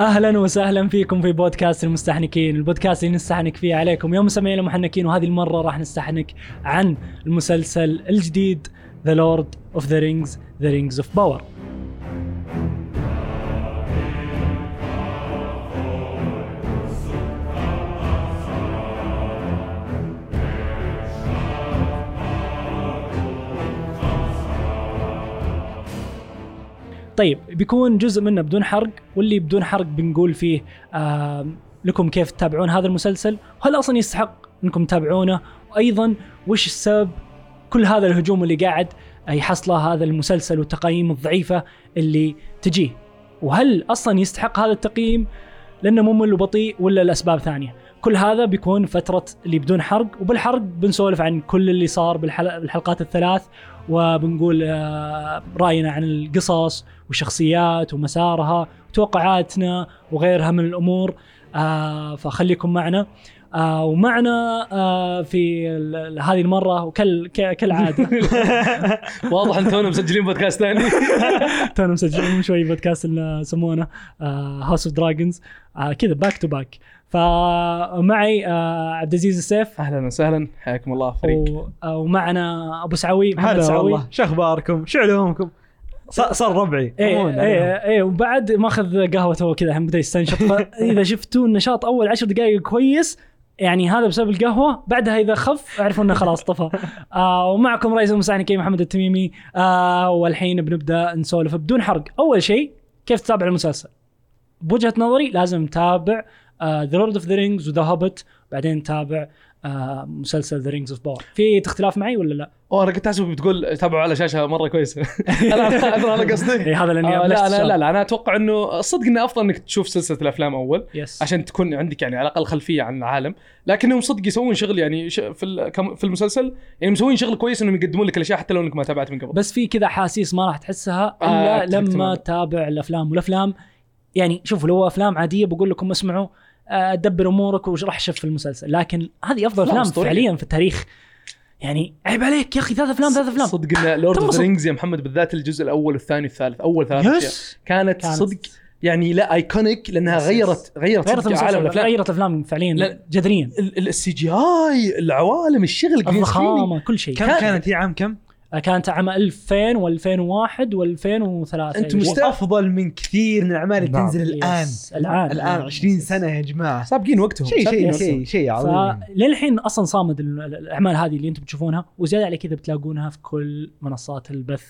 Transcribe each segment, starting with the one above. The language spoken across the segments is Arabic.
أهلا وسهلا فيكم في بودكاست المستحنكين، البودكاست اللي نستحنك فيه عليكم يا مستمعين المحنكين وهذه المرة راح نستحنك عن المسلسل الجديد The Lord of the Rings The Rings of Power. طيب بيكون جزء منه بدون حرق واللي بدون حرق بنقول فيه آه لكم كيف تتابعون هذا المسلسل وهل أصلا يستحق أنكم تتابعونه؟ وأيضا وش السبب كل هذا الهجوم اللي قاعد يحصله هذا المسلسل والتقييم الضعيفة اللي تجيه؟ وهل أصلا يستحق هذا التقييم؟ لأنه ممل وبطيء ولا الاسباب ثانية. كل هذا بيكون فترة اللي بدون حرق وبالحرق بنسولف عن كل اللي صار بالحلقات الثلاث وبنقول آه، رأينا عن القصص والشخصيات ومسارها وتوقعاتنا وغيرها من الأمور آه، فخليكم معنا. آه ومعنا آه في هذه المرة وكل كالعادة. واضح إن تونا مسجلين بودكاست ثاني. تونا مسجلين شوي بودكاست يسمونه House of Dragons كذا back to back فمعي آه عبد العزيز السيف. أهلا وسهلا. حياكم الله فريق. آه، ومعنا أبو سعوي محمد سعوي. شو أخباركم؟ شو علومكم؟ صار ربعي. إيه إيه إيه وبعد ماخذ قهوته كذا الحين بدأ يستنشق فاذا شفتوا النشاط أول عشر دقائق كويس يعني هذا بسبب القهوة. بعدها إذا خف اعرفوا إنه خلاص طفى. آه ومعكم رئيس المساعدين محمد التميمي. آه والحين بنبدأ نسولف بدون حرق. أول شيء كيف تتابع المسلسل؟ بوجهة نظري لازم تتابع. The Lord of the Rings و The Hobbit بعدين تتابع آه مسلسل The Rings of Power في اختلاف معي ولا لا؟ أوه أنا كنت احسبك بتقول تابعوا على شاشة مرة كويسه أنا هذا قصدي. إي هذا لأني آه لا, لا, لا لا أنا أتوقع إنه الصدق إنه أفضل إنك تشوف سلسلة الأفلام أول يس. عشان تكون عندك يعني على الأقل خلفية عن العالم. لكنهم صدق يسوون شغل يعني في في المسلسل يعني مسوين شغل كويس إنهم يقدمون لك الأشياء حتى لو إنك ما تابعت من قبل. بس في كذا احاسيس ما راح تحسها إلا آه لما تتابع الأفلام. والأفلام يعني شوفوا لو أفلام عادية بقول لكم اسمعوا دبر امورك وراح في المسلسل لكن هذه افضل افلام فعليا في التاريخ يعني عيب عليك يا أخي ثلاث افلام ثلاث افلام صدق ان Lord of Rings يا محمد بالذات الجزء الأول والثاني والثالث اول ثلاث اشياء كانت, كانت صدق يعني لا iconic لانها غيرت غيرت, غيرت عالم الافلام غيرت الافلام فعليا جذريا ال CGI العوالم الشغل الضخامه كل شيء كم كانت هي عام كم؟ كانت عام 2000 و2001 و2003 أنتم افضل من كثير من الأعمال اللي تنزل الآن. الآن. الآن 20 سنة يا جماعة. سابقين وقتهم. شيء شيء شيء شيء عظيم. للحين أصلا صامد الأعمال هذه اللي أنتم تشوفونها وزيادة على كذا بتلاقونها في كل منصات البث.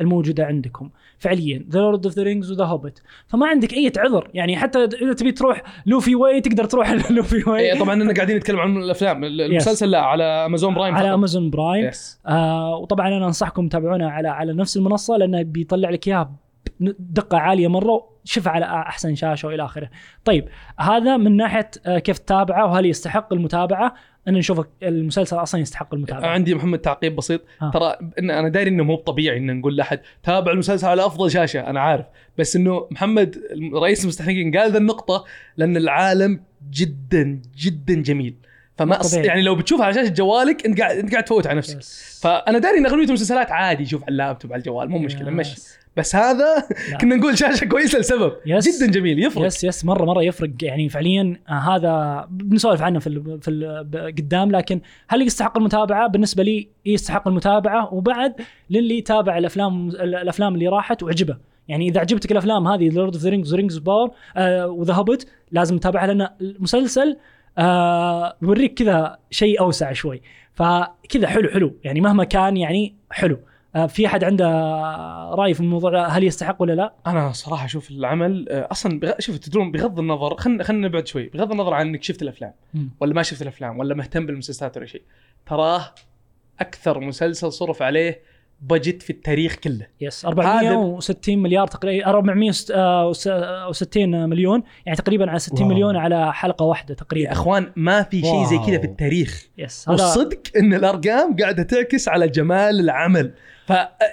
الموجودة عندكم. فعليا The Lord of the Rings و The Hobbit فما عندك أي عذر يعني حتى إذا تبي تروح لوفي واي تقدر تروح لوفي واي. إيه طبعا أنا قاعدين نتكلم عن الأفلام. المسلسل لا على Amazon Prime على Amazon Prime آه وطبعا أنا أنصحكم تتابعونه على على نفس المنصة لأنه بيطلع لك إياها دقة عالية مرة شوف على أحسن شاشة وإلى آخره. طيب هذا من ناحية آه، كيف تتابعه وهل يستحق المتابعة؟ ان نشوف المسلسل أصلا يستحق المتابعة. عندي محمد تعقيب بسيط ها. ترى إن أنا داري إنه مو طبيعي إن نقول لأحد تابع المسلسل على أفضل شاشة أنا عارف بس إنه محمد رئيس المستحنكين قال ذا النقطة لأن العالم جدا جدا جميل. فما أص... يعني لو بتشوف على شاشة جوالك أنت قاعد أنت قاعد تفوت على نفسك yes. فأنا داري إن اغلبيه المسلسلات عادي شوف على اللابتوب على الجوال مو مشكلة مشي بس هذا كنا نقول شاشة كويسة لسبب. yes. جدا جميل يفرق. yes yes. مرة مرة يفرق. يعني فعليا آه، هذا بنسولف عنه في ال في ال قدام لكن هل يستحق المتابعة؟ بالنسبة لي يستحق المتابعة. وبعد للي تابع الأفلام الأفلام اللي راحت وعجبه. يعني إذا عجبتك الأفلام هذه Lord of the Rings و Rings Power و The Hobbit لازم تتابعها لأن المسلسل آه بوريك كذا شيء أوسع شوي. فكذا حلو حلو. يعني مهما كان يعني حلو. في أحد عنده رأي في الموضوع؟ هل يستحق ولا لا؟ أنا صراحة أشوف العمل آه أصلا بغ... شوف تدرون بغض النظر خلينا خلينا نبعد شوي. بغض النظر عن إنك شفت الأفلام م. ولا ما شفت الأفلام ولا مهتم بالمسلسلات ولا شيء. تراه أكثر مسلسل صرف عليه budget في التاريخ كله. yes 460 مليار تقريبا 460 مليون يعني تقريبا على 60 wow. مليون على حلقة واحدة تقريبا. يا أخوان ما في شيء زي كذا في التاريخ. yes والصدق إن الأرقام قاعدة تعكس على جمال العمل.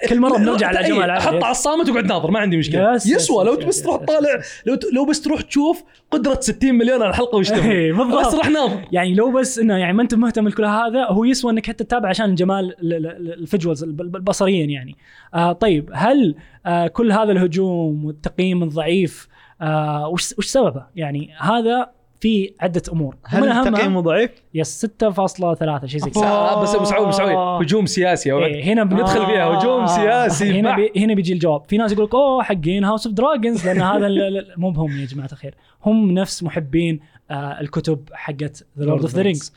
كل مرة بنرجع لجمال حط على الصامت وقعد ناظر ما عندي مشكلة yes يسوى yes لو yes بس تروح تطالع. لو لو بس تروح تشوف قدرة 60 مليون على الحلقة وش تبغى إيه، بالضبط. بس روح ناظر يعني لو بس إنه يعني ما أنت مهتم لكل هذا هو يسوى إنك حتى تتابع عشان جمال ال visuals بصريا يعني آه طيب هل آه كل هذا الهجوم والتقييم الضعيف آه وش وش سببه؟ يعني هذا في عدة أمور. هل التقييم ضعيف؟ yes 6.3 شيء زي كذا. آه، بس ابو سعود ابو سعود هجوم سياسي. إيه هنا بن- ندخل فيها. هجوم سياسي. هنا. بي هنا بيجي الجواب. في ناس يقول لك أوه حقين House of Dragons لأن هذا مو بهم يا جماعة الخير. هم نفس محبين آه الكتب حقت The Lord of the Rings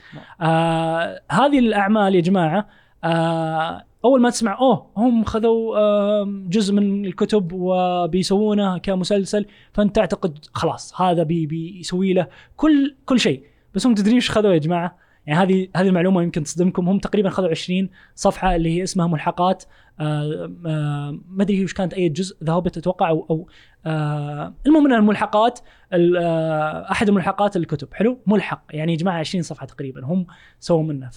هذه الأعمال يا جماعة آه أول ما تسمع أوه هم خذوا جزء من الكتب وبيسوونه كمسلسل فأنت تعتقد خلاص هذا بي بيسوي له كل كل شيء. بس هم تدري إيش خذوا يا جماعة؟ يعني هذه هذه المعلومة يمكن تصدمكم. هم تقريبا خذوا 20 صفحة اللي هي اسمها ملحقات. ما أدري وش كانت أي جزء The Hobbit أتوقع أو, آه المهم من الملحقات ال- آه أحد الملحقات الكتب. حلو؟ ملحق. يعني يا جماعة 20 صفحة تقريبا هم سووا منه.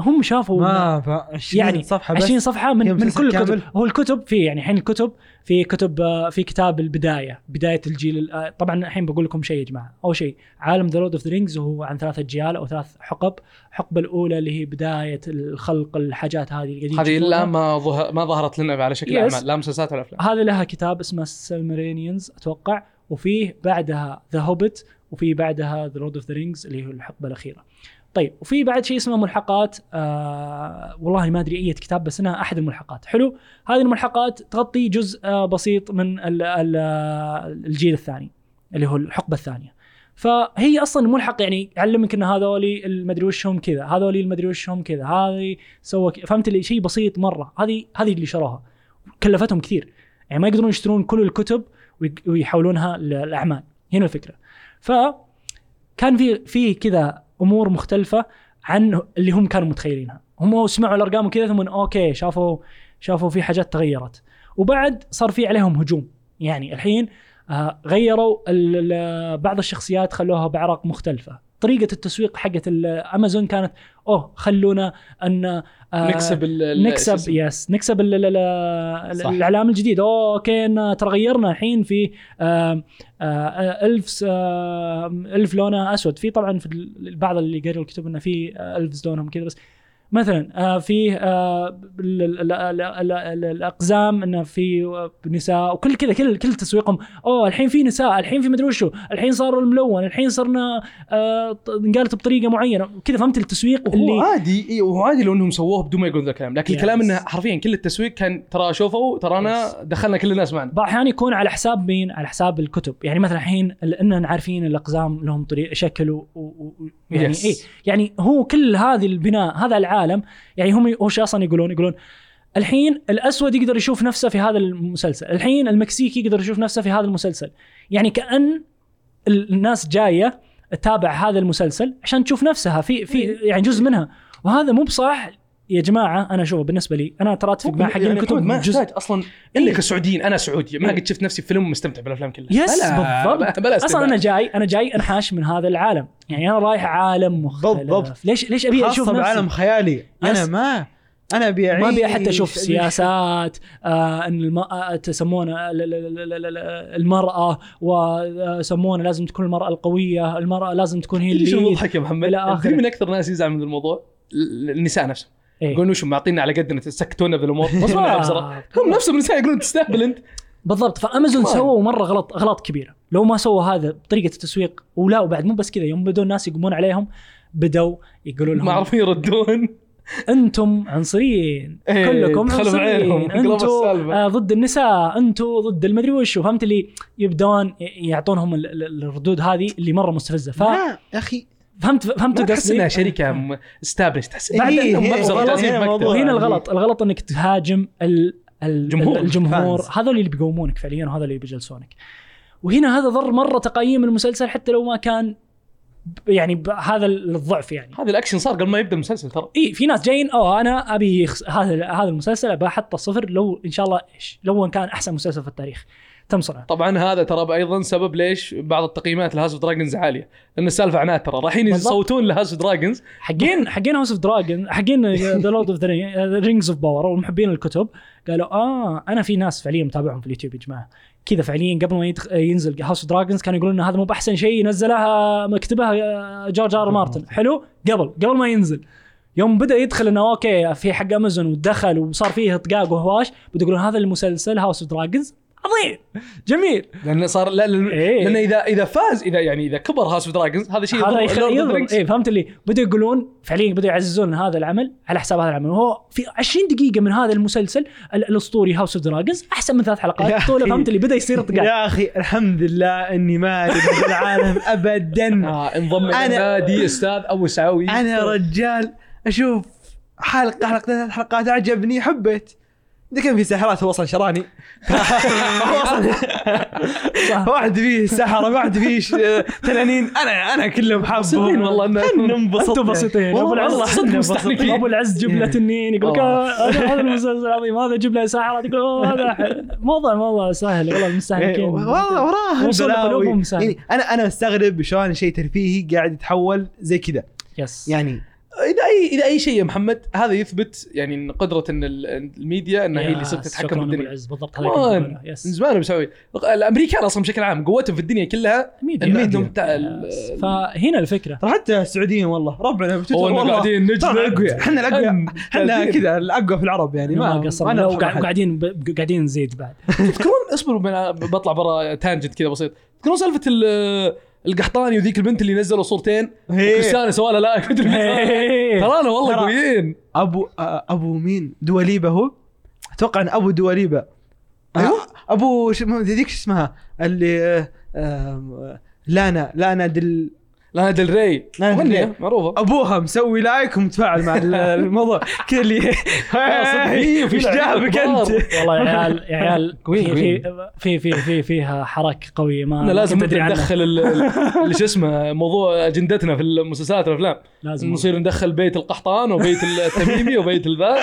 فهم شافوا ما ف 20 يعني صفحة بس 20 صفحة من من كل الكتب كامل؟ هو الكتب في يعني الحين الكتب في كتب آه، في كتاب البداية بداية الجيل ال- آه، طبعا الحين بقول لكم شيء يا جماعة أول شيء عالم The Lord of the Rings وهو عن ثلاث اجيال أو ثلاث حقب الحقبة الأولى اللي هي بداية الخلق الحاجات هذه قاعدين هذه. الا ما ظهر ما ظهرت لنا على شكل Yes. أعمال لا مسلسلات ولا أفلام هذه لها كتاب اسمه ال Silmarillions أتوقع وفيه بعدها The Hobbit وفي بعدها The Lord of the Rings اللي هو الحقبة الأخيرة. طيب وفي بعد شيء اسمه ملحقات آه والله ما أدري أي كتاب بس إنها أحد الملحقات. حلو؟ هذه الملحقات تغطي جزء آه بسيط من ال ال الجيل الثاني اللي هو الحقبة الثانية. فهي أصلا ملحق يعني يعلمك إن هذولي المدري وش هم كذا هذولي المدري وش هم كذا هذه سوى فهمت اللي؟ شيء بسيط مرة. هذه هذه اللي شروها. كلفتهم كثير. يعني ما يقدرون يشترون كل الكتب ويحولونها للاعمال هنا الفكرة. ف كان في في كذا أمور مختلفة عن اللي هم كانوا متخيلينها. هم سمعوا الأرقام وكذا ثم أوكي شافوا شافوا في حاجات تغيرت. وبعد صار في عليهم هجوم. يعني الحين آه، غيروا بعض الشخصيات خلوها باعراق مختلفة. طريقة التسويق حقت امازون كانت أوه خلونا أن آه، نكسب ال- ال- شو نكسب؟ يس نكسب ال ال ال صح. الإعلام الجديد أوه أوكي ترى غيرنا الحين في آه، ألف س- آم، ألف لونة أسود في طبعا في بعض اللي قروا الكتب إنه في آه، ألف لونهم كذا بس مثلا آه، في آه، ال- ال- ال- ال- ال- الأقزام انه في آه، نساء وكل كذا كل كل تسويقهم أوه الحين في نساء الحين في مدري وشو الحين صار الملون الحين صرنا انقالت بطريقة معينة كذا فهمت التسويق وهو اللي عادي إي وهو عادي لو إنهم سووه بدون ما يقولون ذا الكلام لكن. الكلام إنه حرفيا كل التسويق كان ترى شوفوا ترانا. دخلنا كل الناس معنا بعض الأحيان يكون على حساب مين؟ على حساب الكتب، يعني مثلا الحين إننا عارفين الأقزام لهم طريقه شكل و, و... يعني Yes. إيه يعني هو كل هذه البناء هذا العالم يعني هم هو شو أصلا يقولون؟ يقولون الحين الأسود يقدر يشوف نفسه في هذا المسلسل، الحين المكسيكي يقدر يشوف نفسه في هذا المسلسل، يعني كأن ال- الناس جاية تتابع هذا المسلسل عشان تشوف نفسها في في يعني جزء منها، وهذا مو بصح يا جماعة أنا اشوفه بالنسبة لي أنا ترى أتفق مع حق يعني الكتب محمد ما جزء يحتاج أصلا إيه. الا كسعوديين أنا سعودي ما إيه. قد شفت نفسي في فيلم مستمتع بالأفلام كلها يس بالضبط بلا أصلا. أنا جاي أنا جاي أنحاش من هذا العالم يعني أنا رايح عالم مختلف بالضبط. ليش ليش أبي أشوف نفسي بعالم خيالي أنا. ما أنا أبي ما أبي حتى أشوف سياسات آه إن الم... آه، تسمونه ال- ال- ال- ال- ال- المرأة ويسمونه لازم تكون المرأة القوية المرأة لازم تكون هي تدري شو اللي المضحك يا محمد؟ تدري من أكثر ناس يزعل من الموضوع؟ ال- النساء نفسهم إيه. يقولون وش معطينا على قدنا سكتونا بالامور بالضبط. بسرعة هم نفسهم النساء يقولون تستهبل أنت. بالضبط. فأمازون. سووا مرة غلط غلط كبير لو ما سووا هذا بطريقة التسويق ولا وبعد مو بس كذا يوم بدوا الناس يقومون عليهم بدوا يقولوا لهم ما عرفوا يردون. أنتم عنصريين. إيه، كلكم عنصريين. أنتم. آه ضد النساء أنتم ضد المدري وش. فهمت اللي يبدون يعطونهم ال- ال- الردود هذه اللي مرة مستفزة. ف- ما يا أخي فهمت فهمت قصدي؟ إنها شركة استابلش تحس بعد إيه، جالسين هنا الغلط الغلط إنك تهاجم ال ال جمهور. الجمهور. الفانز. هذول اللي بيقومونك فعليا وهذول اللي بيجلسونك. وهنا هذا ضر مرة تقييم المسلسل حتى لو ما كان ب- يعني بهذا الضعف يعني. هذا الأكشن صار قبل ما يبدأ المسلسل ترى. اي في ناس جايين أوه أنا أبي. هذا هذا المسلسل أبى أحطه صفر لو إن شاء الله إيش لو إن كان أحسن مسلسل في التاريخ. تم صنعه طبعا هذا ترى أيضا سبب ليش بعض التقييمات ل House of Dragons عالية. لأن السالفة عناد ترى رايحين. يصوتون ل House of Dragons. حقين حقين House of Dragon حقين The Lord of the Rings of Power والمحبين الكتب. قالوا آه أنا في ناس فعليا متابعهم في اليوتيوب يا جماعة. كذا فعليا قبل ما يدخ... ينزل House of Dragons كانوا يقولون إن هذا مو بأحسن شيء نزلها مكتبها آه، جورج آر مارتن. حلو؟ قبل قبل ما ينزل. يوم بدأ يدخل إنه okay في حق امازون ودخل وصار فيه طقاق وهواش بدوا يقولون هذا المسلسل House of Dragons عظيم. جميل. لأن صار لا لأن, إيه. لأن اذا إذا فاز إذا يعني إذا كبر House of Dragons هذا شيء هذا يضرب. اي فهمت اللي؟ بدوا يقولون فعليا بدوا يعززون هذا العمل على حساب هذا العمل. وهو في 20 دقيقة من هذا المسلسل ال- الأسطوري House of Dragons أحسن من ثلاث حلقات. طوله فهمت اللي؟ بدأ يصير طقاق يا أخي الحمد لله إني ما أدري العالم ابدا. آه انضم إلى أنا- النادي أستاذ أبو سعوي. أنا رجال أشوف حلقة حلقتين ثلاث حلقات عجبني حبيت. كان في سحرات هو أصلا شراني. هو أصلا واحد فيه سحرة واحد فيه تنانين. أنا أنا كلهم حابهم. والله إحنا انبسطنا أنتم بسيطين ابو والله العز. أبو العز جيب له إيه. تنين يقول لك آه. آه، هذا المسلسل العظيم هذا جيب له ساحرات يقول أوه، هذا موضوع موضوع سهل والله إيه، المستهلكين والله وراه. يعني أنا أنا أستغرب شلون شيء ترفيهي قاعد يتحول زي كذا. yes يعني اذا اي اذا أي شيء يا محمد؟ هذا يثبت يعني إن قدرة إن ال- الميديا انها هي اللي صرت تتحكم بالدنيا. العز بالضبط هذا من زمان بسوي الأمريكان أصلا بشكل عام قوتهم في الدنيا كلها ال media. yes. فهنا الفكرة. ترى حتى السعوديين والله بتويتر إنه والله. قاعدين أقوياء. إحنا الاقوياء إحنا. كذا الأقوى في العرب يعني ما ما قصرنا أحد. قاعدين نزيد بعد. تذكرون اصبروا بطلع برا tangent كذا بسيط. تذكرون سالفة ال- القحطاني وذيك البنت اللي نزلوا صورتين. كريستيانو سوى لها like إيه. ترانا والله ترى- قويين. أبو أبو مين؟ دواليبا هو؟ أتوقع إن أبو دواليبا أيوه. آه، ابو ذيك شو اسمها؟ اللي آه، آه، Lana Lana Del Lana Del Rey Lana Del مغنية Rey. معروفة أبوها مسوي like ومتفاعل مع ال- الموضوع كذا اللي في إيش جابك. أنت؟ والله يا عيال يا عيال في. في في في فيها حركة قوية ما لازم. ندخل ال- ال- اللي شو اسمه موضوع أجندتنا في المسلسلات والأفلام لازم نصير ندخل بيت القحطان وبيت التميمي وبيت الذا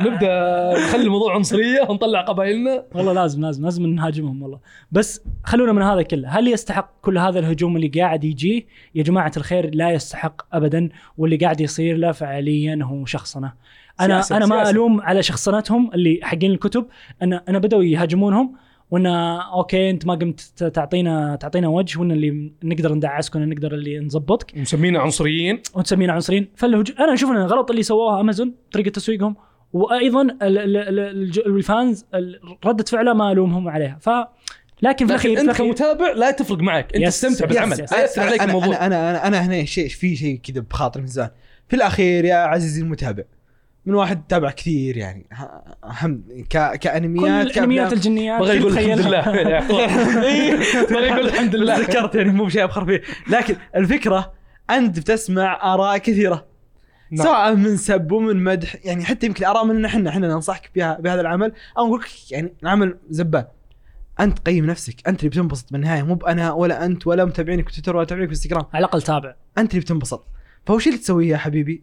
نبدأ نخلي الموضوع عنصرية ونطلع قبائلنا والله لازم لازم لازم نهاجمهم والله بس خلونا من هذا كله هل يستحق كل هذا الهجوم اللي قاعد يجيه جماعة الخير لا يستحق ابدا واللي قاعد يصير له فعليا هو شخصنه أنا سياسة- أنا ما سياسة. ألوم على شخصنتهم اللي حقين الكتب. أنا أنا بدأوا يهاجمونهم وان okay أنت ما قمت تعطينا تعطينا وجه وان اللي نقدر ندعسك وان نقدر اللي نظبطك مسمينا عنصريين. وتسمينا عنصريين. فالهج... أنا أشوف إن غلط اللي سووها أمازون طريقة تسويقهم وأيضا ال... ال... ال... الج- ال fans ال- ردة فعله ما ألومهم عليها. ف لكن في لكن الاخير أنت كمتابع لا تفرق معك. أنت yes، تستمتع yes، بالعمل. yes. ياثر عليك أنا, الموضوع أنا أنا أنا هنا شيء في شيء كذا بخاطري من زمان. في الأخير يا عزيزي المتابع من واحد تابع كثير يعني هم ك... كل كانميات أنميات كأفلام. الجنيات. بغى يقول الحمد. لله. بغى يقول الحمد لله. ذكرت يعني مو بشيء أبخر فيه. لكن الفكرة أنت بتسمع آراء كثيرة. نعم. سواء من سب ومن مدح يعني حتى يمكن آراء مننا إحنا إحنا ننصحك بها بهذا العمل. أو نقول لك يعني العمل زبال. أنت قيم نفسك. أنت اللي بتنبسط بالنهاية. مو بانا ولا أنت ولا متابعينك في تويتر ولا متابعينك في إنستغرام. على الأقل تابع. أنت اللي بتنبسط. فوش اللي تسويه يا حبيبي؟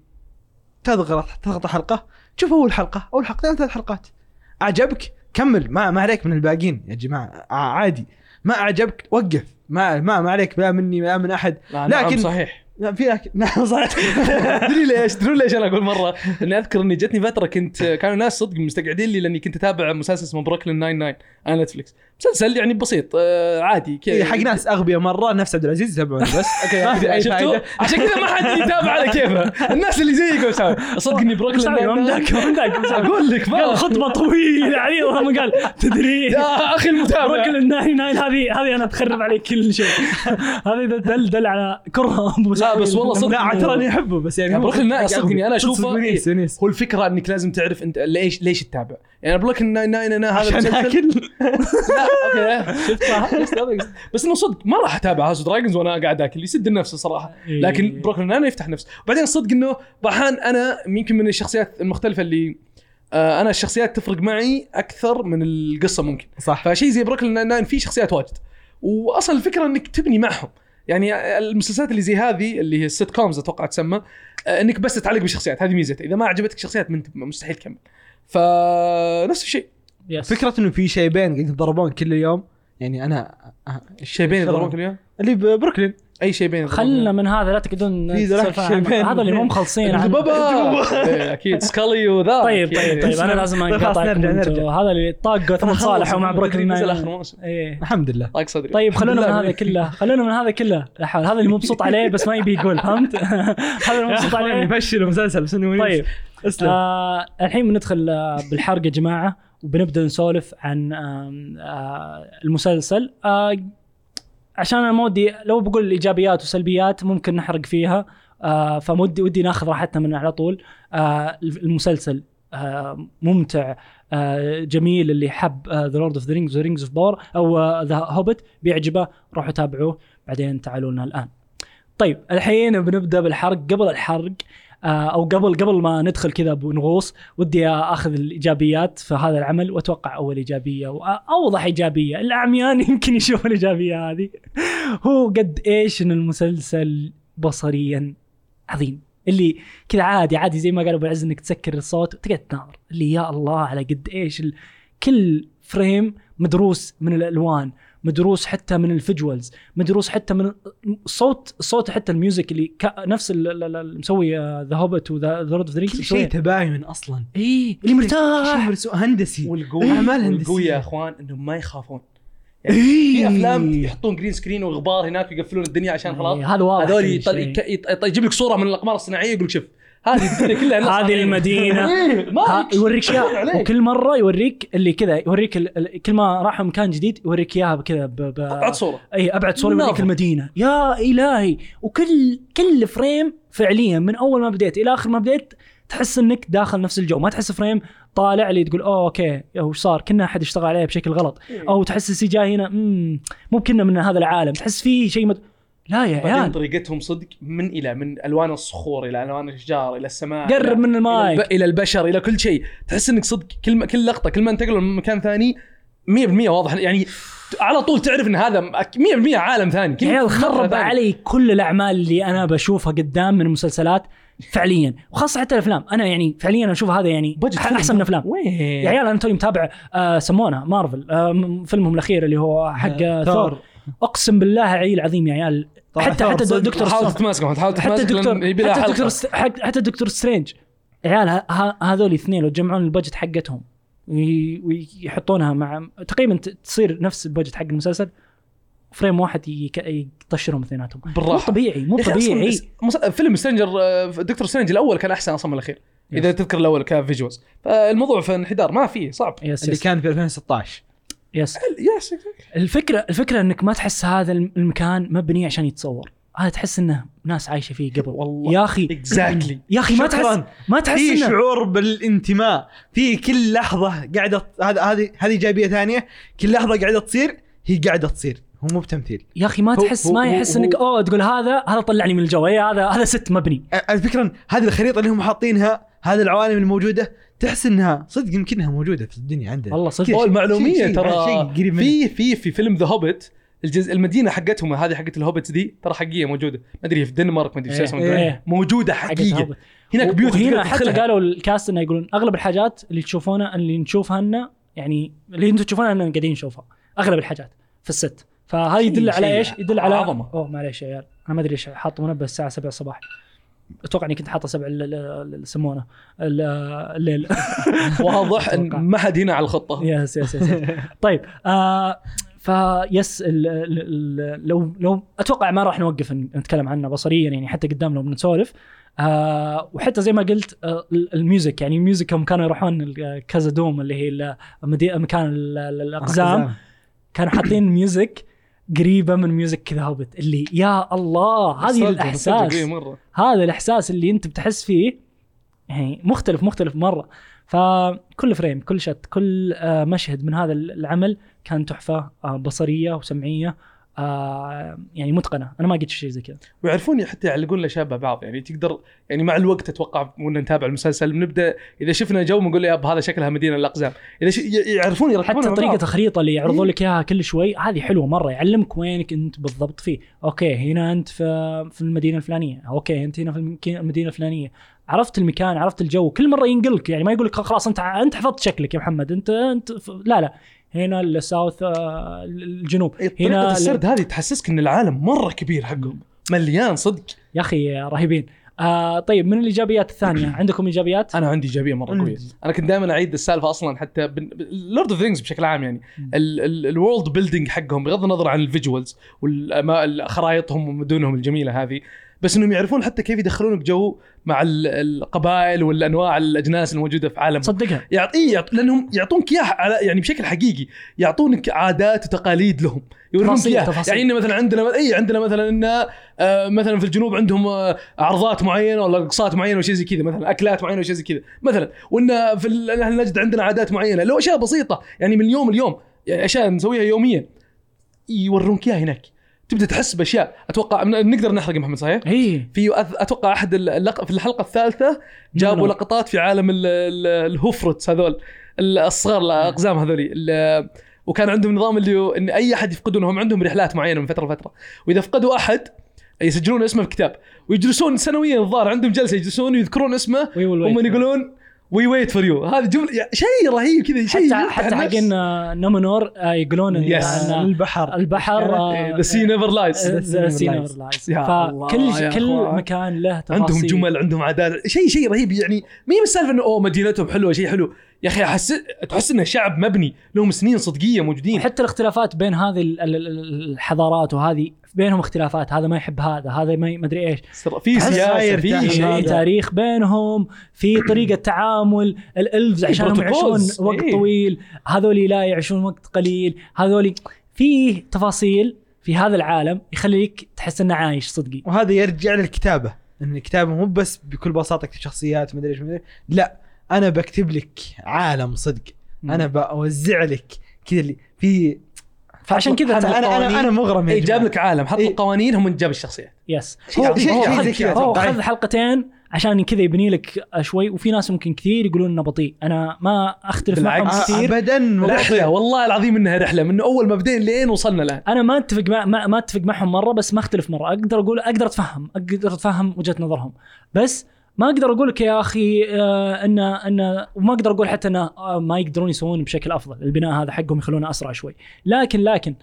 تضغط تضغط حلقة. تشوف أول حلقة. أول حلقتين ثلاث حلقات. أعجبك؟ كمل. ما ما عليك من الباقيين يا جماعة. ع- عادي. ما أعجبك؟ وقف. ما ما ما عليك. لا مني لا من أحد. لا لكن- لكن صحيح. لا في نعم صح تدري ليش؟ تدري ليش أنا أقول مرة؟ اني أذكر إني جتني فترة كنت كانوا ناس صدق مستقعدين لي لأني كنت أتابع مسلسل اسمه بروكلين 99 على نتفلكس، مسلسل يعني بسيط آه، عادي كذا إيه، حق ناس أغبياء مرة نفس عبد العزيز يتابعونه بس. أي شفتوا؟ عشان كذا ما حد يتابع على كيفه، الناس اللي زيك مساوي، صدق إني بروكلين مساوي، ما 99 مداك ما مداك أقول لك قال خطبة طويلة عريضه ما قال. تدري. يا أخي المتابع. بروكلين 99 هذه هذه أنا تخرب عليك كل شيء. هذه دل دل على كره لا، بس والله صدق لا تراني أحبه بس يعني Brooklyn Nine حق صدقني أنا. أشوفه إيه. هو الفكرة إنك لازم تعرف أنت ليش ليش تتابع. يعني Brooklyn Nine-Nine أنا هذا عشان أكل. لا okay شفت. بس إنه صدق ما راح أتابع House Dragons وأنا قاعد آكل يسد النفس الصراحه إيه. لكن Brooklyn Nine يفتح نفس وبعدين صدق إنه بعض أنا يمكن من الشخصيات المختلفة اللي آه أنا الشخصيات تفرق معي أكثر من القصة ممكن. صح. فشيء زي بروكلين ناين فيه شخصيات واجد. واصلا الفكرة إنك تبني معهم. يعني المسلسلات اللي زي هذه اللي هي السيت كومز أتوقع تسمى آه، إنك بس تتعلق بالشخصيات هذه ميزتها. إذا ما عجبتك شخصيات من مستحيل تكمل. فنفس الشيء. يس فكرة إنه في شيبين قاعدين يتضربون كل يوم يعني أنا آه، الشيء بين شغل. يضربونك اليوم اللي ببروكلين أي شيء بين خلنا من هذا لا تقعدون في ذراك. هذا اللي مو مخلصين. بابا إيه، أكيد. سكالي وذا طيب طيب طيب أنا لازم. نرجع. هذا اللي طاق جوثم صالح ومع بروكلين نزل ناين. اخر موسم إيه. الحمد لله. ضاق صدري. طيب خلونا من هذا. كله. خلونا من هذا كله. لا حول. هذا اللي مبسوط عليه بس ما يبي يقول فهمت؟ هذا اللي مبسوط عليه. يفشل مسلسل بس إنه طيب. اسلم. آه الحين بندخل آه بالحرق يا جماعة وبنبدأ نسولف عن آه المسلسل. عشان أنا ما ودي لو بقول إيجابيات وسلبيات ممكن نحرق فيها آه فمودي ودي ناخذ راحتنا من على طول. آه المسلسل آه ممتع آه جميل اللي حب The Lord of the Rings The Rings of Power أو The Hobbit بيعجبه روحوا تابعوه. بعدين تعالوا لنا الآن. طيب الحين بنبدأ بالحرق. قبل الحرق آه، أو قبل قبل ما ندخل كذا بنغوص ودي أخذ الإيجابيات في هذا العمل وأتوقع أول إيجابية واوضح إيجابية. الأعمى يعني يمكن يشوفوا الإيجابية هذه. هو قد إيش إن المسلسل بصريا عظيم. اللي كذا عادي عادي زي ما قال أبو العز إنك تسكر الصوت وتقعد تناظر. اللي يا الله على قد إيش. كل frame مدروس من الألوان. مدروس حتى من ال visuals مدروس حتى من الصوت الصوت حتى ال music اللي. نفس ال- ال- ال- اللي مسوي The Hobbit و The Lord of the كل شيء تباين أصلا. اي اللي مرتاح. هندسي. والقوي أعمال هندسية. والقوي يا أخوان إنهم ما يخافون. يعني إيه. في أفلام يحطون green screen وغبار هناك ويقفلون الدنيا عشان خلاص. إيه، هذا واضح هذول يجيب لك صورة من الأقمار الصناعية يقول لك شوف. هذه الدنيا كلها هذه. المدينة. إيه، ما يوريك اياها. وكل مرة يوريك اللي كذا يوريك ال... كل ما راحوا مكان جديد يوريك إياها كذا ب... ب... أبعد صورة. اي أبعد صورة يوريك. المدينة. يا إلهي. وكل كل frame فعليا من أول ما بديت إلى آخر ما بديت تحس إنك داخل نفس الجو. ما تحس frame طالع اللي تقول أوه okay وش صار؟ كنا أحد اشتغل عليه بشكل غلط. أو تحس ال CG هنا مو كنا من هذا العالم. تحس فيه شيء مد... لا يا عيال. طريقتهم صدق من إلى من ألوان الصخور إلى ألوان الاشجار إلى السماء قرب من المايك. إلى البشر إلى كل شيء. تحس إنك صدق كل كل لقطة كل ما انتقلوا من مكان ثاني 100% واضح. يعني على طول تعرف إن هذا 100% عالم ثاني. يا عيال خرب. علي كل الأعمال اللي أنا بشوفها قدام من المسلسلات فعليا. وخاصة حتى الأفلام. أنا يعني فعليا أشوف هذا يعني. أحسن من الافلام وين؟ يا عيال أنا توني متابع آه سمونه مارفل آه فيلمهم الأخير اللي هو حق آه ثور. أقسم بالله عيل عظيم يا عيال حتى حتى. دكتور حاول Strange تتماسك حاول حتى دكتور حتى. دكتور حتى Doctor Strange. يا عيال هذول الاثنين لو تجمعون ال budget حقتهم وي- ويحطونها مع تقريبا تصير نفس ال budget حق المسلسل frame واحد يطشرهم اثنيناتهم. مو طبيعي مو طبيعي. فيلم Strange آه، Doctor Strange الأول كان أحسن أصلا من الأخير إذا تذكر الأول ك visuals. فالموضوع في انحدار ما فيه صعب. yes اللي yes, كان في 2016 yes. yes الفكرة الفكرة إنك ما تحس هذا المكان مبني عشان يتصور. هذا تحس إنه ناس عايشة فيه قبل. والله. يا أخي exactly يا أخي ما تحس. ما تحس في انه شعور بالانتماء. في كل لحظة قاعدة هذا هذه هذه ايجابيه ثانية. كل لحظة قاعدة تصير هي قاعدة تصير. هو مو بتمثيل. يا أخي ما هو- تحس هو- ما يحس هو- إنك أوه تقول هذا هذا طلعني من الجو. إيه هذا هذا set مبني. الفكرة هذه الخريطة اللي هم حاطينها هذه العوالم الموجودة تحس إنها صدق يمكنها موجودة في الدنيا عندنا والله صدق. هو المعلوميه ترى. في في في فيلم The Hobbit الجزء المدينة حقتهم هذه حقت ال hobbits دي ترى حقيقية موجودة ما أدري في الدنمارك ما أدري في إيه، اسمها إيه. موجودة هوبت. هناك بيوت تقدر حتى. قالوا ال cast إنه يقولون أغلب الحاجات اللي تشوفونها اللي نشوفها لنا يعني اللي أنتم تشوفونها اننا قاعدين نشوفها أغلب الحاجات في ال set فهذا يدل على إيش؟ يدل على عظمة. أوه معليش يا عيال أنا ما أدري إيش حاط منبه الساعة 7 الصباح أتوقع إني كنت حاطه 7 يسمونه ال- الليل. واضح إن. ما حد هنا على الخطة. yes yes yes طيب آه فيس ال ال ال لو لو أتوقع ما راح نوقف نتكلم عنه بصريا يعني حتى قدام لو بنسولف آه وحتى زي ما قلت آه ال- ال music يعني ال music هم كانوا يروحون Khazad-dûm اللي هي مكان ال- ال- الأقزام. كانوا حاطين music قريبة من music كذا هوبت اللي يا الله هذه الإحساس. هذا الإحساس اللي أنت بتحس فيه يعني مختلف مختلف مرة. فكل frame كل shot كل آه، مشهد من هذا العمل كان تحفة آه، بصرية وسمعية. آه، يعني متقنة. أنا ما قلت شيء زي كذا. ويعرفون حتى يعلقون الاشياء ببعض يعني تقدر يعني مع الوقت أتوقع وإن نتابع المسلسل بنبدا إذا شفنا جو بنقول يا هذا شكلها مدينة الأقزام. إذا ش... يعرفون حتى طريقة بعض. الخريطة اللي يعرضون لك إياها كل شوي هذه حلوة مرة. يعلمك وينك أنت بالضبط فيه. okay هنا أنت في في المدينة الفلانية. okay أنت هنا في المدينة الفلانية. عرفت المكان عرفت الجو. كل مرة ينقلك يعني ما يقول لك خلاص أنت أنت حفظت شكلك يا محمد. أنت أنت. لا لا. هنا ال south آه، الجنوب. إيه، هنا السرد هذه تحسسك إن العالم مرة كبير حقهم. مليان صدق. يا أخي رهيبين. آه طيب من الإيجابيات الثانية؟ عندكم إيجابيات؟ أنا عندي إيجابية مرة. قوية. أنا كنت دائما أعيد السالفة أصلا حتى Lord of the Rings بشكل عام يعني. ال world building حقهم بغض النظر عن ال visuals وخرائطهم ومدنهم الجميلة هذه. بس إنهم يعرفون حتى كيف يدخلونك جو مع ال- القبائل والأنواع الأجناس الموجودة في عالم. صدقها. يعطي يعط... لأنهم يعطونك إياها على يعني بشكل حقيقي. يعطونك عادات وتقاليد لهم. يورونك إياها. يعني إن مثلا عندنا إي عندنا مثلا إن آه مثلا في الجنوب عندهم آه عرضات معينة ولا رقصات معينة وشيء زي كذا مثلا أكلات معينة وشيء زي كذا. مثلا وإن في أهل نجد عندنا عادات معينة. لو أشياء بسيطة يعني من اليوم اليوم يعني أشياء نسويها يوميا يورونك إياها هناك. تبدأ تحس بأشياء. أتوقع نقدر نحرق محمد صحيح؟ إي. في أتوقع أحد اللق... في الحلقة الثالثة جابوا. لقطات في عالم ال... ال... ال Harfoots هذول ال- الصغار الأقزام هذولي. ال... وكان عندهم نظام اللي إن أي أحد يفقدونهم عندهم رحلات معينة من فترة لفترة. وإذا فقدوا أحد يسجلون اسمه في كتاب. ويجلسون سنويا الظاهر عندهم جلسة يجلسون ويذكرون اسمه هم يقولون we wait for you هذه جمله يعني شيء رهيب كذا شيء حتى حتى النفس. حقين نومينور آه، يقولون. إن البحر. البحر the sea never lies lies. يا الله يا فكل كل. مكان له تفاصيل. عندهم جمل عندهم عادات شيء شيء رهيب يعني. ما هي بس سالفه إنه أوه مدينتهم حلوة شيء حلو. يا أخي احس تحس إنه شعب مبني. لهم سنين صدقية موجودين. وحتى الاختلافات بين هذه ال- ال- ال- الحضارات وهذه بينهم اختلافات هذا ما يحب هذا هذا ما أدري إيش. في سياسة في شيء. تاريخ بينهم في طريقة تعامل ال elves عشانهم يعيشون protocols. وقت إيه. طويل هذول لا يعيشون وقت قليل هذول في تفاصيل في هذا العالم يخليك تحس إنه عايش صدقي. وهذا يرجع للكتابة إن الكتابة مو بس بكل بساطة اكتب شخصيات مدري إيش مدري لا أنا بكتب لك عالم صدق. أنا بوزع لك كذا اللي في فعشان كذا أنا أنا أنا, أنا مغرم يا اي جاب. لك عالم. حط إيه. القوانين هم جاب الشخصيات. يس شيء- هو- خذ- زي كذا هو ضعيف. خذ حلقتين عشان كذا يبني لك شوي وفي ناس ممكن كثير يقولون إنه بطيء. أنا ما أختلف معهم. كثير. ابدا رحلة والله العظيم إنها رحلة من أول ما بدينا لين وصلنا الان أنا ما أتفق مع ما, ما أتفق معهم مرة بس ما أختلف مرة. أقدر أقول أقدر أتفهم أقدر أتفهم وجهة نظرهم. بس ما أقدر أقول لك يا أخي آه ان ان وما أقدر أقول حتى انه آه ما يقدرون يسوون بشكل أفضل. البناء هذا حقهم يخلونه أسرع شوي. لكن لكن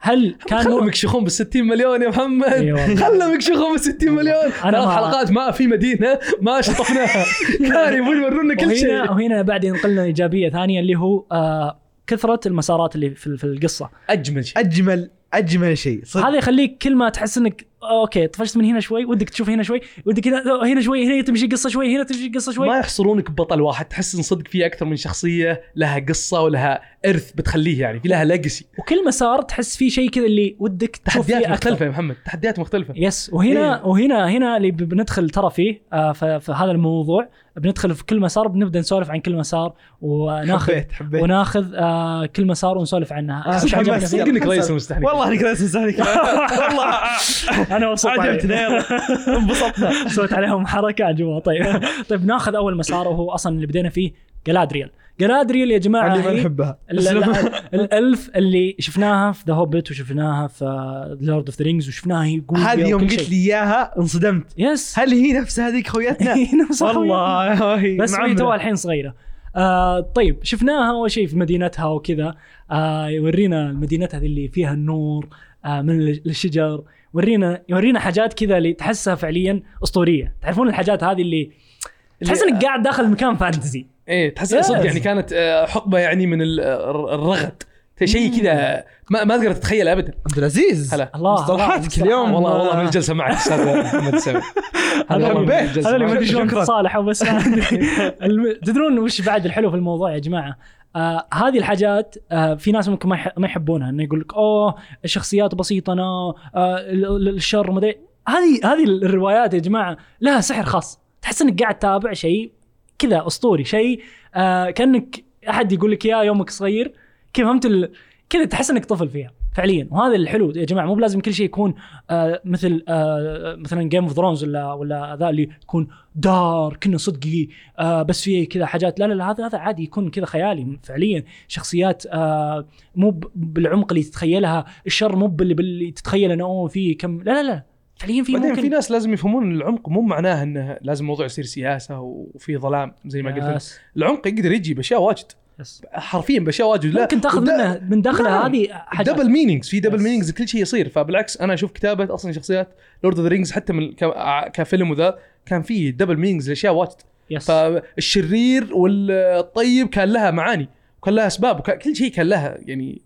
هل كان خلهم يكشخون بال 60 مليون يا محمد. خلهم يكشخون بال 60 مليون. أنا ثلاث ما- حلقات ما في مدينة ما شطفناها. كانوا يبون يورونا كل شيء. وهنا وهنا بعد ينقلنا إيجابية ثانية اللي هو آه كثرة المسارات اللي في, في القصة. أجمل شيء. أجمل أجمل شيء. صدق. هذا يخليك كل ما تحس إنك أوكي طفشت من هنا شوي ودك تشوف هنا شوي ودك هنا هنا شوي هنا تمشي قصة شوي هنا تمشي قصة شوي. ما يحصرونك ببطل واحد تحس إن صدق في أكثر من شخصية لها قصة ولها إرث بتخليه يعني في لها legacy وكل مسار تحس فيه شيء كذا اللي ودك تشوف تحديات فيه مختلفة يا محمد تحديات مختلفة. yes وهنا إيه. وهنا هنا اللي بندخل ترى فيه آه في هذا الموضوع. بندخل في كل مسار بنبدأ نسولف عن كل مسار وناخذ حبيت حبيت. وناخذ آه كل مسار ونسولف عنها آه،. فيه؟ صدق إنك رئيس المستحيل والله إنك رئيس مستحيل والله. أنا مبسوط عجبتنا يلا. انبسطنا. سويت عليهم حركة عجبوها. طيب. طيب ناخذ أول مسار وهو أصلا اللي بدينا فيه جالادريل جالادريل يا جماعة اللي ما هي نحبها ال- ال- الألف اللي شفناها في The Hobbit وشفناها في Lord of the Rings وشفناها هي هذه يوم قلت. لي إياها انصدمت. yes هل هي نفس هذيك خويتنا؟ نفس أخويا. والله هي بس هي. توها الحين صغيرة. آه طيب شفناها أول شيء في مدينتها وكذا. آه يورينا مدينتها اللي فيها النور آه من الشجر ورينا يورينا حاجات كذا اللي تحسها فعليا أسطورية. تعرفون الحاجات هذه اللي تحس إنك قاعد داخل مكان فانتزي. إيه تحس Yes. صدق يعني كانت آه، حقبة يعني من ال- الر- الرغد. شيء كذا ما, ما تقدر تتخيل ابدا. عبد العزيز. هلا. الله مصطلحاتك اليوم. والله والله من الجلسة معك أستاذ محمد السامي هذا حبيت. هذا اللي ما. أدري شلون. تصالحوا بس. تدرون وش بعد الحلو في الموضوع يا جماعة؟ آه هذه الحاجات آه في ناس ممكن ما ما يحبونها. إنه يقول لك أوه الشخصيات بسيطة أنا آه ال- ال- الشر ما أدري. هذه هذه الروايات يا جماعة لها سحر خاص. تحس إنك قاعد تتابع شيء كذا أسطوري شيء آه كأنك أحد يقول لك اياه يومك صغير. كيف فهمت ال... كذا تحس إنك طفل فيها فعليا. وهذا الحلو يا جماعة مو بلازم كل شيء يكون آه مثل آه مثلا Game of Thrones ولا ولا ذا اللي يكون dark لنا صدقي آه بس فيه كذا حاجات. لا لا لا هذا هذا عادي يكون كذا خيالي فعليا. شخصيات آه مو بالعمق اللي تتخيلها الشر مو باللي, باللي تتخيل إنه أوه في كم لا لا لا. فعليا في ممكن في ناس لازم يفهمون إن العمق مو معناه انه لازم الموضوع يصير سياسة وفي ظلام زي ما قلت. العمق يقدر يجي بأشياء واجد yes. حرفيا بأشياء واجد لا ممكن تاخذ منه من داخله. هذه double meanings في double. meanings كل شيء يصير فبالعكس أنا أشوف كتابة أصلا شخصيات Lord of the Rings حتى من ك- كفيلم وذا كان فيه double meanings لأشياء واجد yes فالشرير والطيب كان لها معاني وكان لها أسباب وكان كل شيء كان لها يعني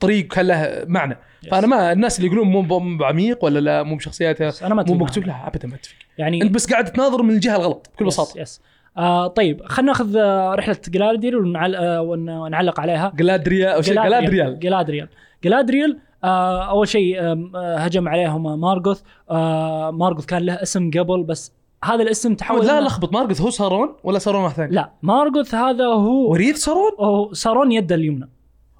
طريق كان لها معنى yes. فأنا ما الناس اللي يقولون مو بعميق ولا لا مو بشخصياتها yes. أنا ما مو مكتوب. لا ابدا ما أتفق يعني أنت بس قاعد تناظر من الجهة الغلط بكل yes. بساطة yes آه طيب خلينا ناخذ آه، رحلة جالادريل ونعل... آه ون- ونعلق عليها جالادريل أول شيء جالادريل جالادريل جالادريل آه أول شيء آه هجم عليهم مارغوث آه مارغوث كان له اسم قبل بس هذا الاسم تحول لا لخبط مارغوث هو سارون ولا سارون واحد ثاني؟ لا مارغوث هذا هو وريث سارون؟ هو سارون يده اليمنى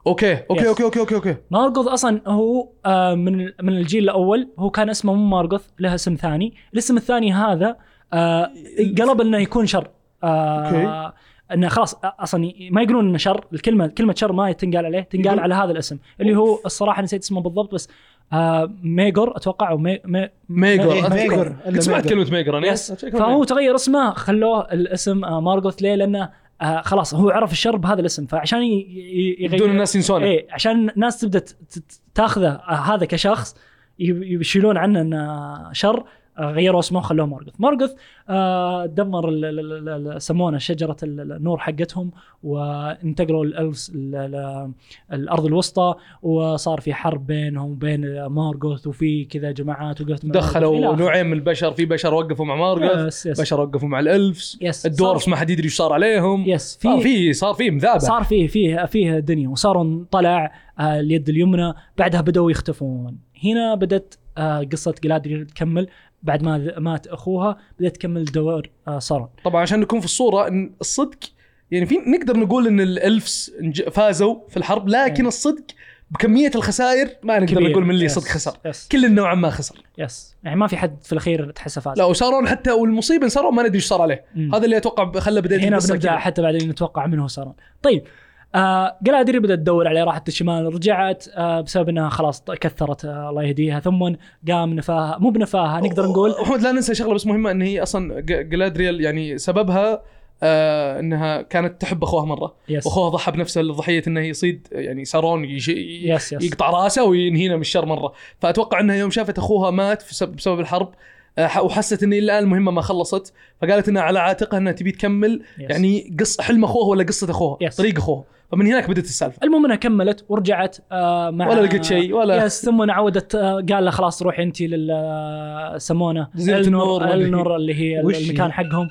okay okay. okay okay okay okay مارغوث أصلا هو آه من من الجيل الأول هو كان اسمه مو مارغوث له اسم ثاني الاسم الثاني هذا آه قلب إنه يكون شر آه okay. إنه خلاص أصلا ما يقولون إنه شر الكلمة كلمة شر ما تنقال عليه تنقال على هذا الاسم اللي هو الصراحة نسيت اسمه بالضبط بس آه major أتوقع أو مي مي major أذكر. major. كنت سمعت. كلمة ميجر أنا yes فهو تغير اسمه خلوه الاسم آه مارغوث ليه؟ لأنه آه خلاص هو عرف الشر بهذا الاسم فعشان يغير بدون الناس ينسونه. إيه عشان الناس تبدأ تاخذه آه، هذا كشخص يشيلون عنه إنه شر. غيروا اسمه وخلوه مارغوث مارغوث آه، دمر ال- ال- ال- ال- سمونه شجرة ال- النور حقتهم وانتقلوا ال elves ال- ال- الأرض الوسطى وصار في حرب بينهم وبين مارغوث وفي كذا جماعات وقفت دخلوا. نوعين من البشر في بشر وقفوا مع مارغوث yes yes بشر وقفوا مع ال elves yes ال dwarves صار- ما حد يدري إيش صار عليهم. yes صار في في صار في مذابح. صار فيه فيه فيه دنيا وصاروا طلع آه، اليد اليمنى بعدها بدأوا يختفون. هنا بدت آه، قصة جالادريل تكمل. بعد ما مات أخوها بدأت تكمل دور آه، سارون طبعا عشان نكون في الصورة إن الصدق يعني في نقدر نقول إن ال elves انج- فازوا في الحرب لكن إيه. الصدق بكمية الخسائر ما نقدر كبير. نقول من اللي yes. صدق خسر yes كل نوعا ما خسر يس يعني ما في حد في الأخير تحسه فاز لا وسارون حتى والمصيبة إن سارون ما ندري إيش صار عليه مم. هذا اللي أتوقع خلى بداية هنا كذا. حتى بعدين نتوقع منه سارون طيب آه بدأت تدور عليه راحت الشمال رجعت آه بسبب إنها خلاص كثرت آه الله يهديها. ثم قام نفاها مو بنفاها نقدر نقول محمد لا ننسى شغلة بس مهمة إن هي أصلا جالادريل يعني سببها آه إنها كانت تحب أخوها مرة. yes واخوها ضحى بنفسه لضحيه إنه يصيد يعني سارون يش... يس يس يقطع رأسه وينهينا من الشر مرة. فأتوقع إنها يوم شافت أخوها مات بسبب الحرب وحست ان الآن المهمه ما خلصت فقالت إنها على عاتقها إنها تبي تكمل يس. يعني قص حلم أخوها ولا قصة أخوها يس. طريق أخوها. فمن هناك بدأت السالفة. المهم إنها كملت ورجعت آه مع ولا لقيت شيء ولا يس ثم عودت آه قال لها خلاص روحي أنت لل سمونه النور النور اللي هي؟ المكان حقهم.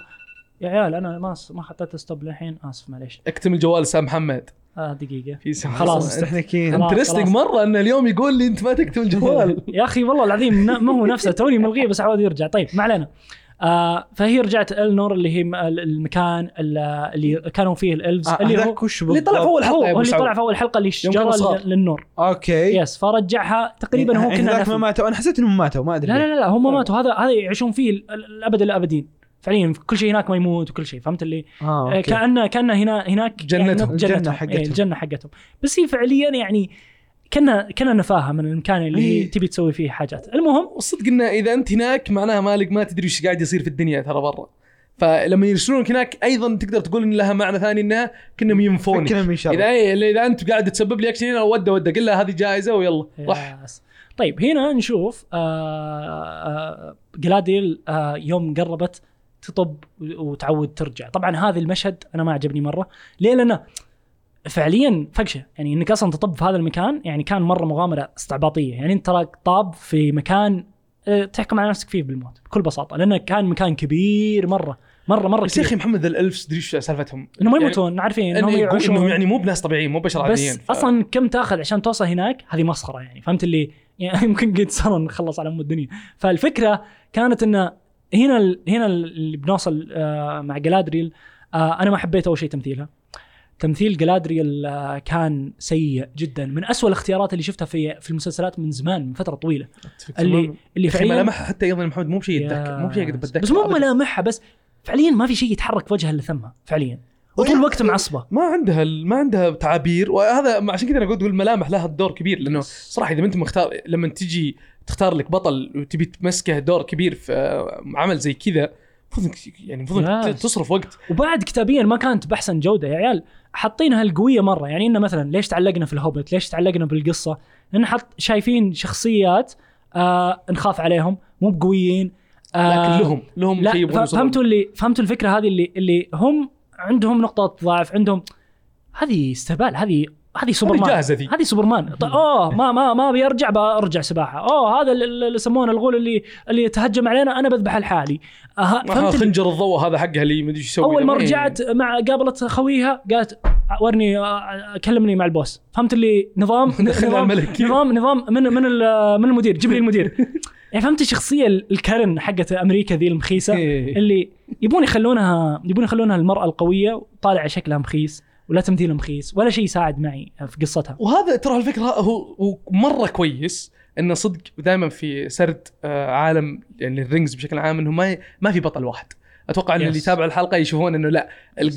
يا عيال أنا ما ما حطيت stop للحين آسف معليش. اكتم الجوال سام محمد. آه دقيقة. في خلاص. مستحنكين. interesting مرة إن اليوم يقول لي أنت ما تكتم الجوال يا أخي والله العظيم ما هو نفسه توني ملغية بس عاود يرجع. طيب ما علينا. آه فهي رجعت النور اللي هي المكان اللي كانوا فيه الإلفز. آه، اللي هو اللي طلع في؟ أول حلقة. يا هو اللي طلع في أول حلقة اللي شجره للنور. أوكي. يس فرجعها. تقريبا هو كنا. ما ماتوا. أنا حسيت إنهم ماتوا ما أدري لا ليه. لا لا هم ماتوا. هذا هذا يعيشون فيه ال- ال- الأبد الأبدين. فعليا كل شيء هناك ما يموت وكل شيء فهمت اللي آه okay كان كأن هنا هناك جنتهم. يعني الجنة جنتهم حقتهم. إيه الجنه حقتهم بس هي فعليا يعني كنا كنا نفاهه من المكان اللي هي إيه. تبي تسوي فيه حاجات المهم والصدق إنه إذا أنت هناك معناها مالك ما تدري إيش قاعد يصير في الدنيا ترى برا فلما يرسلونك هناك أيضا تقدر تقول إن لها معنى ثاني إنها كأنهم ينفونك اذا إيه اذا أنت قاعد تسبب لي أكشن هنا وده ودة قل لها هذه جائزه ويلا راح yes. طيب هنا نشوف آه آه جلاديل آه يوم قربت تطب وتعود ترجع. طبعا هذا المشهد أنا ما عجبني مرة. ليه؟ لأنه فعليا فقشة. يعني إنك أصلا تطب في هذا المكان يعني كان مرة مغامرة استعباطية. يعني أنت تراك طاب في مكان آه، تحكم على نفسك فيه بالموت بكل بساطة. لأنه كان مكان كبير مرة. مرة مرة بس يا أخي محمد ذا الالفز تدري إيش سالفتهم؟ إنهم ما يعني يموتون عارفين إنهم يعيشون. إنهم يعني مو بناس طبيعيين مو بشر عاديين. بس ف- أصلا كم تأخذ عشان توصل هناك؟ هذه مسخرة يعني. فهمت اللي؟ يعني يمكن قد صار نخلص على ام الدنيا. فالفكرة كانت إنه هنا ال- هنا اللي بنوصل آه، مع جلادريل آه، أنا ما حبيت أول شيء تمثيلها. تمثيل جلادريل آه، كان سيء جدا. من أسوأ الاختيارات اللي شفتها في في المسلسلات من زمان من فترة طويلة. اللي اللي فعليا ملامحها حتى أيضا محمد مو بشيء يتذكر مو بشيء بتذكر بس مو. ملامحها بس فعليا ما في شيء يتحرك في وجهها إلا ثمها فعليا. وطول الوقت معصبة. ما عندها ما عندها تعابير وهذا عشان كذا أنا أقول الملامح لها الدور كبير لأنه صراحة إذا أنت مختار لما تجي تختار لك بطل وتبي تمسكه دور كبير في عمل زي كذا المفروض يعني المفروض. تصرف وقت. وبعد كتابيا ما كانت بأحسن جودة يا عيال. حاطينها القوية مرة. يعني إنه مثلا ليش تعلقنا في الهوبت ليش تعلقنا بالقصة؟ لأن حط شايفين شخصيات آه نخاف عليهم. مو بقويين. آه لكن لهم لهم لا. فهمتوا اللي فهمتوا الفكرة هذه اللي اللي هم عندهم نقطة ضعف عندهم هذه استهبال. هذه هذه سوبرمان. جاهزة ذي. هذه سوبرمان. ط- أوه ما ما ما بيرجع برجع سباحة. أوه هذا اللي يسمونه الغول اللي اللي تهجم علينا أنا بذبح لحالي آه، خنجر الضوء هذا حقها اللي مدري إيش يسوي أول ما. رجعت مع قابلت خويها قالت ورني آه، كلمني مع ال boss. فهمت اللي نظام نظام. نظام نظام من من من المدير جيب لي المدير. يعني فهمت الشخصية ال Karen حقت أمريكا ذي المخيسة؟ إيه. اللي يبون يخلونها يبون يخلونها المرأة القوية وطالع شكلها مخيس. ولا تمثيلها مخيس ولا شيء يساعد معي في قصتها وهذا ترى الفكرة هو هو مرة كويس إنه صدق دائما في سرد آه، عالم يعني ال Rings بشكل عام إنه ما ما في بطل واحد أتوقع إن Yes. اللي يتابع الحلقة يشوفون إنه لا.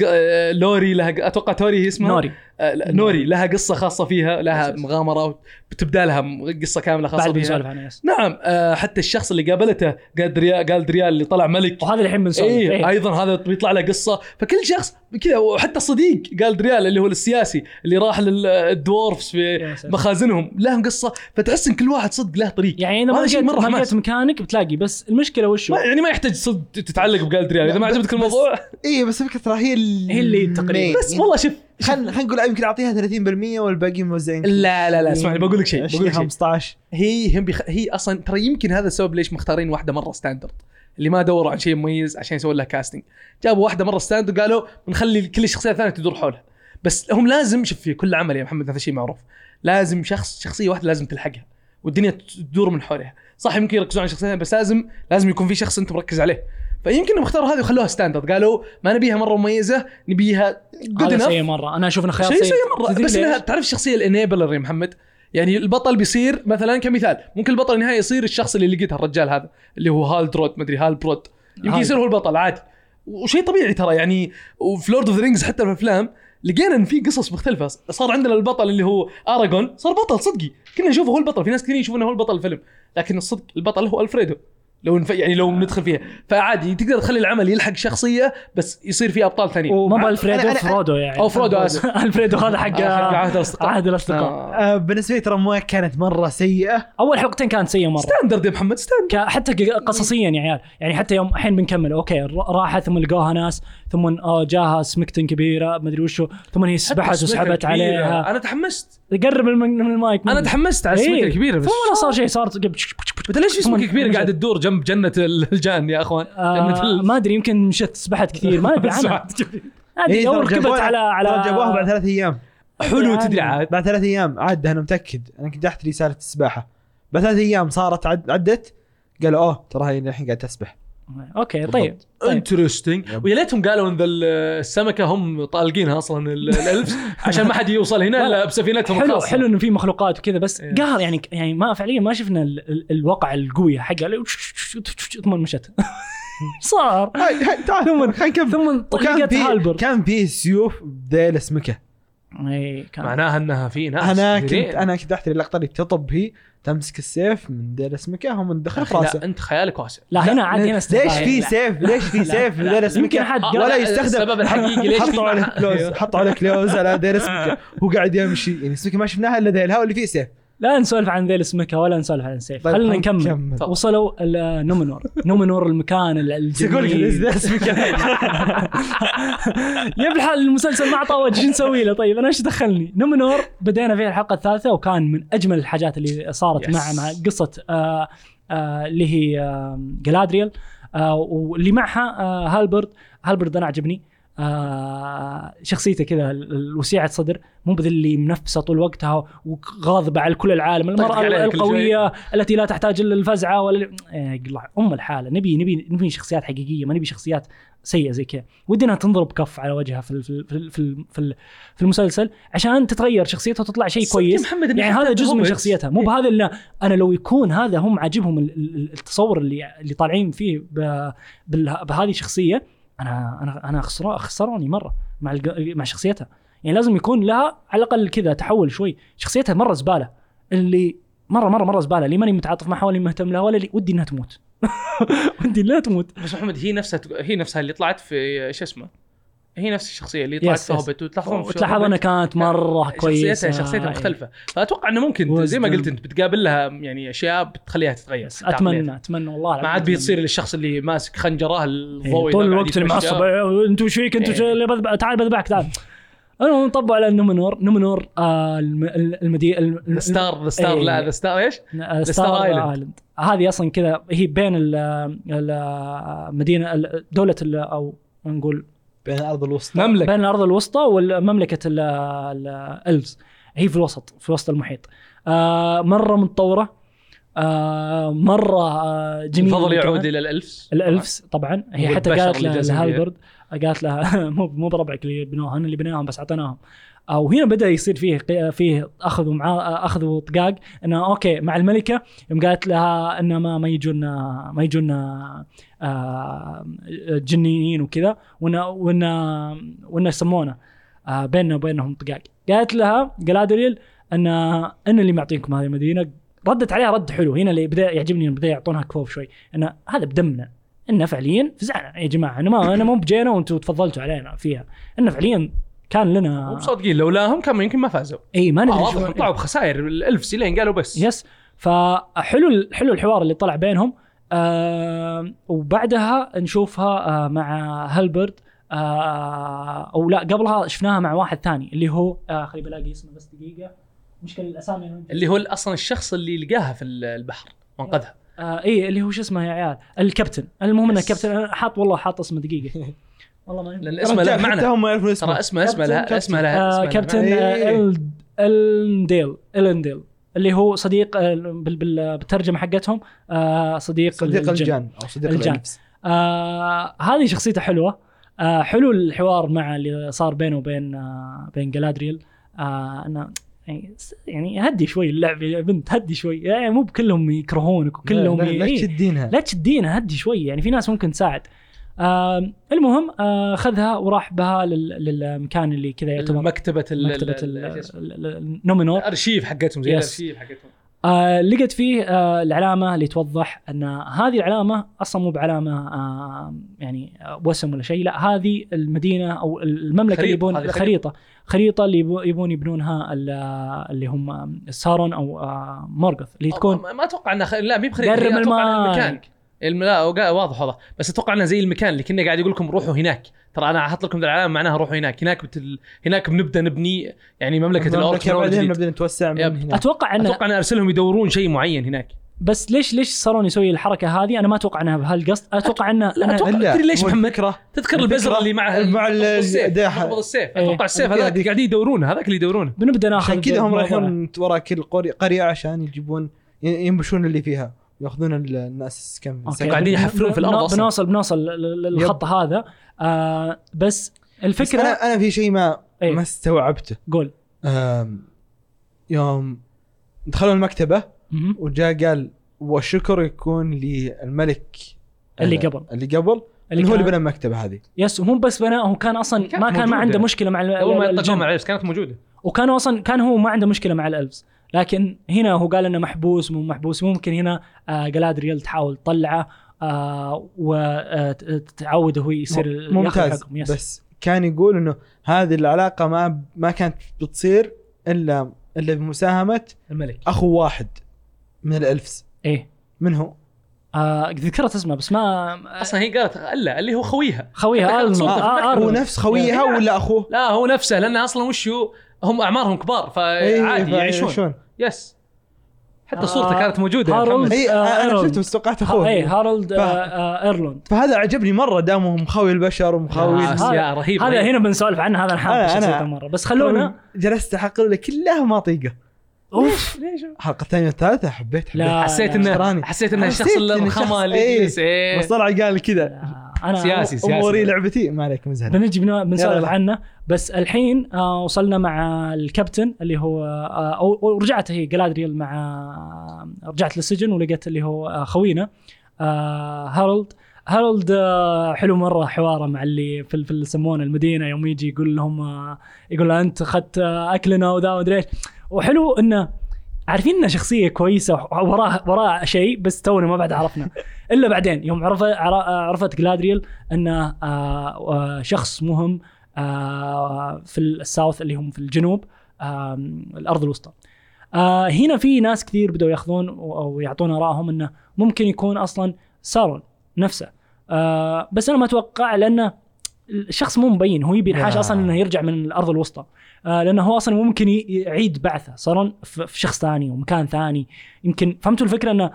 آه، لوري لها أتوقع توري هي اسمها نوري نوري لها قصة خاصة فيها لها. مغامرة بتبدا لها قصة كاملة خاصة بعد فيها بنسولف عنها yes نعم آه، حتى الشخص اللي قابلته قال قالادريال اللي طلع ملك وهذا الحين بنسولف إيه إيه. أيضا هذا بيطلع له قصة فكل شخص كذا وحتى صديق قالادريال اللي هو السياسي اللي راح لل dwarves في. مخازنهم لهم قصة فتحس إن كل واحد صدق له طريق يعني إذا ما لقيت مرة ما حماس. لقيت مكانك بتلاقي بس المشكلة وش ما يعني ما يحتاج صدق تتعلق بقالادريال إذا ما عجبتك الموضوع اي بس الفكرة ترى هي ال- هي اللي تقريباً. بس والله شوف خلينا خلينا نقول يمكن أعطيها 30% والباقيين موزعين لا لا لا اسمعني بقول لك شيء بقول 20 لك شيء. 15 هي هم بيخ... هي أصلا ترى يمكن هذا السبب ليش مختارين واحدة مرة standard اللي ما دوروا عن شيء مميز عشان يسوون لها casting جابوا واحدة مرة standard وقالوا بنخلي كل الشخصيات الثانية تدور حولها. بس هم لازم شوف في كل عمل يا محمد هذا شيء معروف. لازم شخص شخصية واحدة لازم تلحقها والدنيا تدور من حولها. صح يمكن يركزون على شخصيتين بس لازم لازم يكون في شخص أنت مركز عليه. فيمكن اختاروا هذه وخلوها standard قالوا ما نبيها مرة مميزة نبيها good هذا سيء enough مرة. أنا أشوف إنه خيار شيء سيء. مرة. بس؟ إنها تعرف الشخصية ال enabler يا محمد؟ يعني البطل بيصير مثلا كمثال ممكن البطل النهائي يصير الشخص اللي لقيته الرجال هذا اللي هو هالدرود مدري هالبرود يمكن يصير هو البطل عادي. وشيء طبيعي ترى يعني وفي Lord of the Rings حتى في الأفلام لقينا إن في قصص مختلفة. صار عندنا البطل اللي هو اراجورن صار بطل صدقي. كنا نشوفه هو البطل. في ناس كثير يشوفونه هو البطل الفيلم لكن الصدق البطل هو الفريدو لو نف... يعني لو ندخل فيها. فعادي تقدر تخلي العمل يلحق شخصية بس يصير فيه أبطال ثانيين. بالفريدو أنا- فرودو يعني. أو فرودو، آسف. الفريدو هذا حق حق عهد الأصدقاء. عهد الأصدقاء. آه. آه، بالنسبة لي ترى ما كانت مرة سيئة. أول حلقتين كانت سيئة مرة. standard يا محمد standard. ك- حتى ق- قصصيا يا عيال. يعني حتى يوم الحين بنكمل. okay ر- راحت ثم لقوها ناس ثم آه، جاها سمكتن كبيرة مدري وشو. ثم هي سبحت وسحبت. عليها. أنا تحمست. قرب من من المايك. أنا تحمست على السمكه إيه. الكبيره بس ثم صار شيء صار انت ليش في سمكه كبيره قاعدة تدور جنب جنة الجان يا أخوان؟ آه ال- ما أدري يمكن مشت سبحت كثير ما أدري عنها. أو ترى ركبت على على جابوها بعد ثلاث أيام. حلو تدري عاد. بعد ثلاث أيام عاد أنا متأكد. أنا كنت تحت رسالة السباحة. بعد ثلاث أيام صارت عد عدت. قالوا أوه ترى هي الحين قاعدة تسبح. okay طيب طيب. interesting yep. ويا ليتهم قالوا إن ذا السمكة هم طالقينها أصلا ال- ال elves عشان ما حد يوصل هنا إلا بسفينتهم حلو الخاصة. حلو إنه في مخلوقات وكذا بس إيه. قهر يعني يعني ما فعليا ما شفنا ال- ال- الوقع القويه حقه ثم مشت. صار. هاي هاي تعال ثم- خلينا نكمل. ثم في هالبراند كان في سيوف ذيل السمكة اي كان. معناها إنها في ناس أنا كنت. أنا كنت أحتري اللقطة اللي تطب هي تمسك السيف من ذيل اسمكه ومن دخل في أخي راسه لا أنت خيالك واسع. لا هنا عاد هنا. ليش في لا. سيف؟ ليش في لا، سيف من لا. حد آه، ولا لا، يستخدم. السبب الحقيقي ليش حطوا معها- كلوز حطوا عليه كلوز على ذيل اسمكه هو قاعد يمشي يعني اسمكه ما شفناها إلا ذيلها واللي فيه سيف. لا نسولف عن ذيل اسمكة ولا نسولف عن سيف. طيب، خلينا خلينا نكمل. نكمل. وصلوا ال- نومنور نومنور المكان الجميل. ذيل اسمكه يا بالحال المسلسل ما اعطى وجه شو نسوي له؟ طيب أنا إيش دخلني؟ نومنور بدينا فيها الحلقة الثالثة وكان من أجمل الحاجات اللي صارت. مع مع قصة آه آه اللي هي جلادريال آه واللي معها هالبرد. هالبرد أنا عجبني. آه شخصيته كذا ال- ال- وسيعه صدر مو بذي اللي منفسة طول وقتها وغاضبة على كل العالم المرأة القوية التي لا تحتاج إلا الفزعة ولا إيه، يقلع أم الحالة نبي نبي نبي شخصيات حقيقية ما نبي شخصيات سيئة زي كذا. ودنا تنضرب كف على وجهها في في في في ال- في ال- في المسلسل عشان تتغير شخصيتها وتطلع شيء كويس. محمد يعني هذا جزء من شخصيتها مو بهذا اللي أنا لو يكون هذا هم عاجبهم ال- ال- التصور اللي اللي طالعين فيه بهذه الشخصية أنا أنا أنا خسروا خسروني مرة مع مع شخصيتها. يعني لازم يكون لها على الأقل كذا تحول شوي. شخصيتها مرة زبالة. اللي مرة مرة مرة زبالة. اللي ماني متعاطف معها ولا مهتم لها ولا اللي ودي إنها تموت. ودي انها تموت. بس محمد هي نفسها هي نفسها اللي طلعت في شو اسمه؟ هي نفس الشخصية اللي طلعت في. هوبت وتلاحظون في وتلاحظ أنها هوبت كانت مرة كويسة شخصيتها شخصيتها. مختلفة فأتوقع إنه ممكن زي ما. قلت أنت بتقابل لها يعني أشياء بتخليها تتغير أتمنى أتمنى والله ما عاد بتصير للشخص اللي ماسك خنجره إيه، الضوئي طول ذا الوقت اللي. معصب أنتوا إيش فيك أنتوا إيه. تعال بذبحك تعال المهم نطبق على نومنور نومنور آه المدينة the star the star. لا the star إيش؟ star star. island هذه أصلا كذا هي بين ال- المدينة ال- دولة أو نقول بين الأرض الوسطى. مملكة. بين الأرض الوسطى ال- الالفز هي في الوسط في وسط المحيط. آه مرة متطورة. آه مرة آه جميلة الفضل يعود. إلى الالفز الالفز طبعا. هي حتى قالت اللي له- جالسين فيها. لهالبرد قالت لها مو مو بربعك اللي بنوها اللي بناهم بس أعطيناهم. أو هنا بدأ يصير فيه فيه أخذ ومع أخذ وطقاق. انه أوكي مع الملكة يوم قالت لها انه ما ما يجون ما يجون آه، جنيين وكذا وإن وإن وإن يسمونه آه، بيننا وبينهم طقاق. قالت لها جلادريل إن إن اللي معطينكم هذه المدينة ردت عليها رد حلو. هنا اللي بدأ يعجبني بدأ يعطونها كفوف شوي. إن هذا بدمنا. انه فعليا فزعنا. يا جماعة أنا ما أنا مو بجينا وأنتم تفضلتوا علينا فيها. انه فعليا كان لنا مو صادقين لولاهم كان يمكن ما فازوا. إي ما ندري واضح شو طلعوا بخسائر الالفز لين قالوا بس. يس. فحلو حلو الحوار اللي طلع بينهم. آه وبعدها نشوفها آه مع هالبرد. آه أو لا قبلها شفناها مع واحد ثاني اللي هو آه خلي بلاقي اسمه بس دقيقة. مشكله الأسامي اللي هو أصلا الشخص اللي لقاها في البحر وانقذها آه إي اللي هو شو اسمه يا عيال؟ الكابتن. المهم انه. الكابتن أنا حاط والله حاط اسمه دقيقة. والله ما لأن اسمه له معنى. هم يعرفون اسمه. ترى اسمه اسمه كابتن- لها اسمه لها كابتن إيه. ال- إلنديل إلنديل اللي هو صديق آه، بال- بال- بالترجمة حقتهم آه صديق صديق الجن. الجان أو صديق الجان. الالفز آه هذه شخصيته حلوة. آه حلو الحوار مع اللي صار بينه وبين آه بين جلادريل. آه إنه يعني يعني هدي شوي اللعب يا بنت هدي شوي. يعني مو بكلهم يكرهونك وكلهم لا, لا, لا إيه. تشدينها. لا تشدينها هدي شوي. يعني في ناس ممكن تساعد. آه المهم آه خذها وراح بها لل- للمكان اللي كذا يعتبر مكتبة مكتبه؟ النومينور الأرشيف حقتهم زي. الأرشيف حقتهم آه لقت فيه آه العلامة اللي توضح أن هذه العلامة أصلا مو بعلامة آه يعني وسم ولا شيء لا هذه المدينة أو المملكة اللي خريطة، يبون خريطة خريطة اللي يبو- يبون يبنونها ال- اللي هم سارون أو آه مورغوث اللي تكون ما- أتوقع إنها خ... لا مي بخريطة قرب الماي. المكان الم... لا واضح واضح بس أتوقع انها زي المكان اللي كنا قاعد يقول لكم روحوا هناك ترى أنا أحط لكم ذا العلامة معناها روحوا هناك هناك بتل... هناك بنبدأ نبني يعني مملكة ال orc بعدين. نبدأ نتوسع من yep. هنا أتوقع انه أتوقع إن أرسلهم يدورون شيء معين هناك بس ليش ليش سارون يسوي الحركة هذه أنا ما أتوقع إنها بهالقصد أتوقع انه لا، أنا أتوقع تدري ليش محمد؟ تذكر البزرة الفكرة اللي مع مع ال- السيف السيف إيه. أتوقع السيف هذاك دي. قاعدين يدورونه هذاك اللي يدورونه بنبدأ ناخذ عشان كذا هم. رايحين وراء كل قرية عشان يجيبون ي- ينبشون اللي فيها ياخذون ال- الناس كم. قاعدين يحفرون في أصلاً. بنوصل بنوصل لل- للخط هذا آه بس بس الفكرة أنا أنا في شيء ما إيه. ما استوعبته قول يوم دخلوا المكتبة. وجاء قال والشكر يكون للملك اللي آه، قبل. اللي قبل اللي هو اللي بنى المكتبة هذه يس ومو بس بناء هو كان أصلا كانت ما كان ما. عنده مشكلة مع قبل ما مع العرس كانت موجودة وكان أصلا كان هو ما عنده مشكلة مع الألفز لكن هنا هو قال إنه محبوس مو محبوس ممكن هنا آه جلادريل تحاول تطلعه آه وتعود هو يصير ممتاز يس بس كان يقول إنه هذه العلاقة ما ما كانت بتصير إلا إلا بمساهمة الملك أخو واحد من الألفز إيه من هو؟ آه ذكرت اسمه بس ما أصلا هي قالت ألا اللي هو خويها خويها آه،. آلنو. هو نفس خويها إيه. ولا أخوه؟ لا هو نفسه لأن أصلا وش هو هم أعمارهم كبار إيه، فعادي يعيشون. يعيشون. yes حتى آه، صورته كانت موجودة هارولد. اي آه، أنا. شفته بس توقعت اخوه إيه هارولد ف- آه آه ايرلوند فهذا عجبني مرة دامهم مخاوي البشر ومخاوي آه، يا رهيب هذا. هنا بنسولف عنه هذا نحب أنا- شخصيته مرة. بس خلونا جلست أحقق له كلها ما طيقة. أوف. الحلقة الثانية والثالثه حبيت حبيت. لا، حسيت انه. حسيت إنه الشخص الشخص- اللي إيه. يجلس إيه. بس طلع قال كذا. أنا سياسي سياسي. أموري لعبتي. ما عليك مزهل بنجي بن- بنسولف. عنه. بس الحين آه وصلنا مع الكابتن اللي هو آه أو- أو رجعت هي جلادريل مع آه رجعت للسجن ولقيت اللي هو آه خوينا آه هارولد. هارولد حلو مرة حواره مع اللي في في اللي يسمونه المدينة يوم يجي يقول لهم يقول له أنت اخذت أكلنا وذا ومدري إيش. وحلو إنه عارفين إنه شخصية كويسة وراه وراه شيء بس تونا ما بعد عرفنا. إلا بعدين يوم عرف عرفت جلادريل إنه آه، آه، شخص مهم آه، في الساوث اللي هم في الجنوب الأرض الوسطى. هنا في ناس كثير بدأوا ياخذون أو يعطون آرائهم إنه ممكن يكون أصلا سارون نفسه. بس أنا ما أتوقع لأنه الشخص مو مبين هو يبي الحاجة لا. أصلا إنه يرجع من الأرض الوسطى. لأنه هو أصلا ممكن يعيد بعثه سارون في شخص ثاني ومكان ثاني. يمكن فهمتوا الفكرة إنه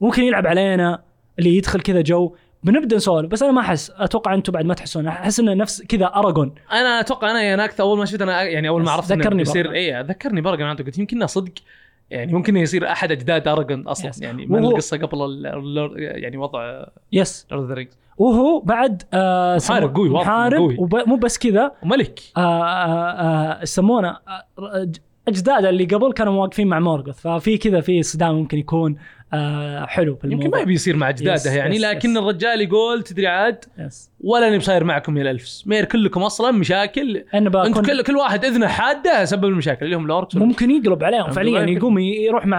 ممكن يلعب علينا اللي يدخل كذا جو. بنبدأ نسولف بس أنا ما أحس. أتوقع أنتم بعد ما تحسون. أحس إنه نفس كذا اراجون أنا أتوقع أنا يا ناكت أول ما شفت أنا يعني أول ما عرفت ذكرني برضه. اي ذكرني بارجون أنا قلت يمكن صدق. يعني ممكن يصير أحد أجداد ارجون أصلا. يعني من القصة قبل يعني وضع yes Lord the Rings وهو بعد آه محارب قوي، محارب قوي. ومو بس كذا. وملك. آه آه آه يسمونه آه اجداده اللي قبل كانوا واقفين مع مورغوث. ففي كذا في صدام ممكن يكون آه حلو في يمكن الموضوع. ما يبي يصير مع أجداده يعني yes, لكن yes. الرجال يقول تدري عاد yes ولا اني بصاير معكم يا ال elves مير كلكم أصلا مشاكل. أنتم كل كل واحد إذنه حادة سبب المشاكل. اللي هم ال orcs ممكن يقلب عليهم فعليا. يقوم يروح مع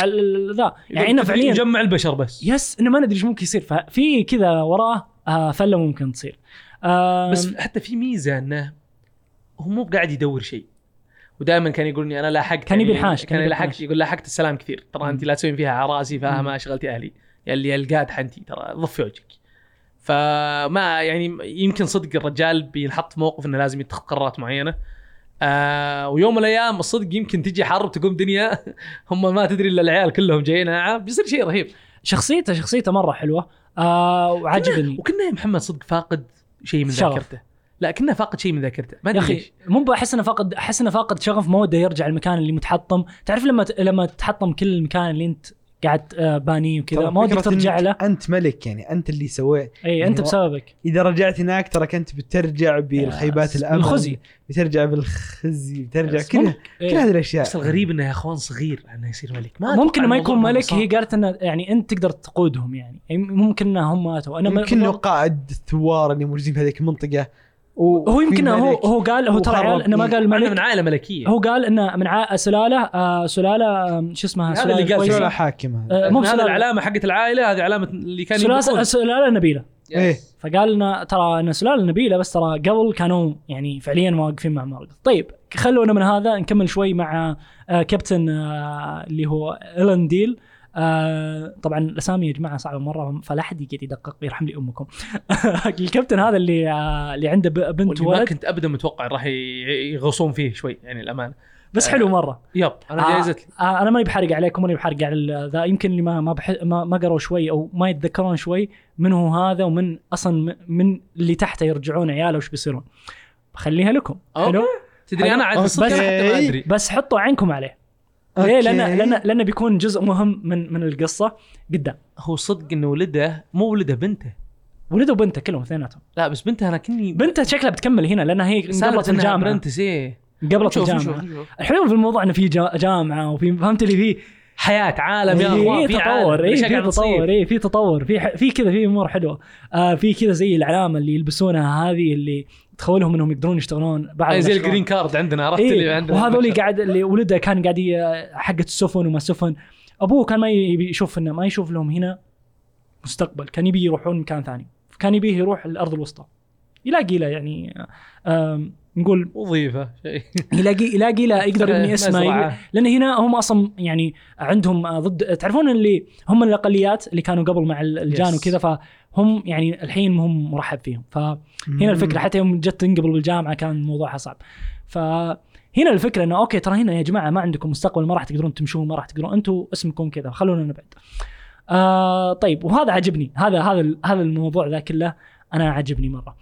ذا. يعني إنه فعليا يجمع البشر بس. yes إنه ما ندري إيش ممكن يصير. ففي كذا وراه آه فله ممكن تصير. آه بس حتى في ميزة أنه هو مو قاعد يدور شيء. ودائما كان يقول اني أنا لاحقت كان يبي يعني الحاش، كان كان يبي لاحقت الحاش. يقول لاحقت السلام كثير. ترى أنت لا تسوين فيها عراسي فاهمه مم. شغلتي أهلي. اللي القاد حنتي ترى ضفي وجهك فما يعني يمكن صدق الرجال بينحط في موقف إنه لازم يتخذ قرارات معينة. آه ويوم من الأيام الصدق يمكن تجي حرب تقوم دنيا. هم ما تدري إلا العيال كلهم جايين. معاه بيصير شيء رهيب. شخصيته شخصيته مرة حلوة. آه وعجبني. وكنا يا محمد صدق فاقد شيء من شغف. ذاكرته. لا كنا فاقد شيء من ذاكرته. ما أدري أخي مو بحس إنه فاقد أحس إنه فاقد شغف ما وده يرجع المكان اللي متحطم. تعرف لما ت- لما تحطم كل المكان اللي أنت قاعد آه، بانيه وكذا. ما ودك ترجع له. أنت ملك يعني أنت اللي سويت. إي يعني انت بسببك. إذا رجعت هناك تراك أنت بترجع بالخيبات يس، الامل بالخزي. بترجع بالخزي بترجع كل ممكن. كل. هذه الأشياء. بس الغريب إنه يا إخوان صغير إنه يصير ملك. ما ممكن ما يكون ملك. هي قالت إنه يعني أنت تقدر تقودهم يعني. يعني ممكن إنه هم ماتوا. أنا يمكن انه قائد الثوار اللي موجودين في هذيك المنطقة. هو يمكن هو ملك. هو قال هو ترى إنه ما إيه. قال الملك من عائلة ملكية. هو قال إنه من ع... سلالة آه سلالة شو اسمها؟ هذا سلالة اللي قال. سلالة حاكمة. آه، مو بسلاله العلامة حقت العائلة هذه علامة اللي كان سلاله. سلالة نبيلة. إيه. فقال لنا ترى ان سلالة نبيلة بس ترى قبل كانوا يعني فعليا واقفين مع مارغت طيب خلونا من هذا نكمل شوي مع آه كابتن آه اللي هو إلن ديل. آه طبعا الأسامي يا جماعة صعبة مرة فلا أحد يقعد يدقق يرحم لي أمكم. الكابتن هذا اللي آه اللي عنده ب- بنت واللي ما ولد. كنت ابدا متوقع راح يغوصون فيه شوي يعني الأمانة. بس حلو مرة. yep أنا آه جايزت لي آه أنا ماني بحرق عليكم ماني بحرق على ذا. يمكن اللي ما ما, بح... ما, ما قروا شوي أو ما يتذكرون شوي من هو هذا ومن أصلا من اللي تحته يرجعون عياله وش بيصيرون. بخليها لكم. okay. حلو؟ تدري أنا عاد. الصدق حتى ما أدري. بس حطوا عينكم عليه. ليه؟ لأن okay. لأن لأنه بيكون جزء مهم من من القصة قدام هو صدق إنه ولده مو ولده بنته. ولده وبنته كلهم اثنيناتهم. لا بس بنته أنا كني بنته شكلها بتكمل هنا لانها هي إنها الجامعة. apprentice إيه. شوف الجامعة. الحلو في الموضوع إنه في جا- جامعة وفي فهمت اللي فيه حياة عالم يا اخوان في في تطور اي في تطور. اي في تطور. في في كذا في أمور حلوة. آه في كذا زي العلامة اللي يلبسونها هذه اللي تخولهم انهم يقدرون يشتغلون آه، زي. ال green card عندنا عرفت اللي إيه عندنا؟ وهذول اللي قاعد اللي ولده كان قاعد حقة السفن وما السفن. أبوه كان ما يبي يشوف انه ما يشوف لهم هنا مستقبل. كان يبي يروحون مكان ثاني. كان يبيه يروح الأرض الوسطى. يلاقي له يعني نقول وظيفة شيء. يلاقي يلاقي له يقدر يبني اسمه لأن هنا هم أصلا يعني عندهم آه، ضد تعرفون اللي هم الأقليات اللي كانوا قبل مع ال- الجان Yes. وكذا فهم يعني الحين هم مرحب فيهم. فهنا الفكرة حتى يوم جت تنقبل بالجامعة كان موضوعها صعب. فهنا الفكرة إنه okay ترى هنا يا جماعة ما عندكم مستقبل ما راح تقدرون تمشون ما راح تقدرون أنتم اسمكم كذا خلونا نبعد. آه طيب وهذا عجبني. هذا هذا هذا الموضوع ذا كله أنا عجبني مرة.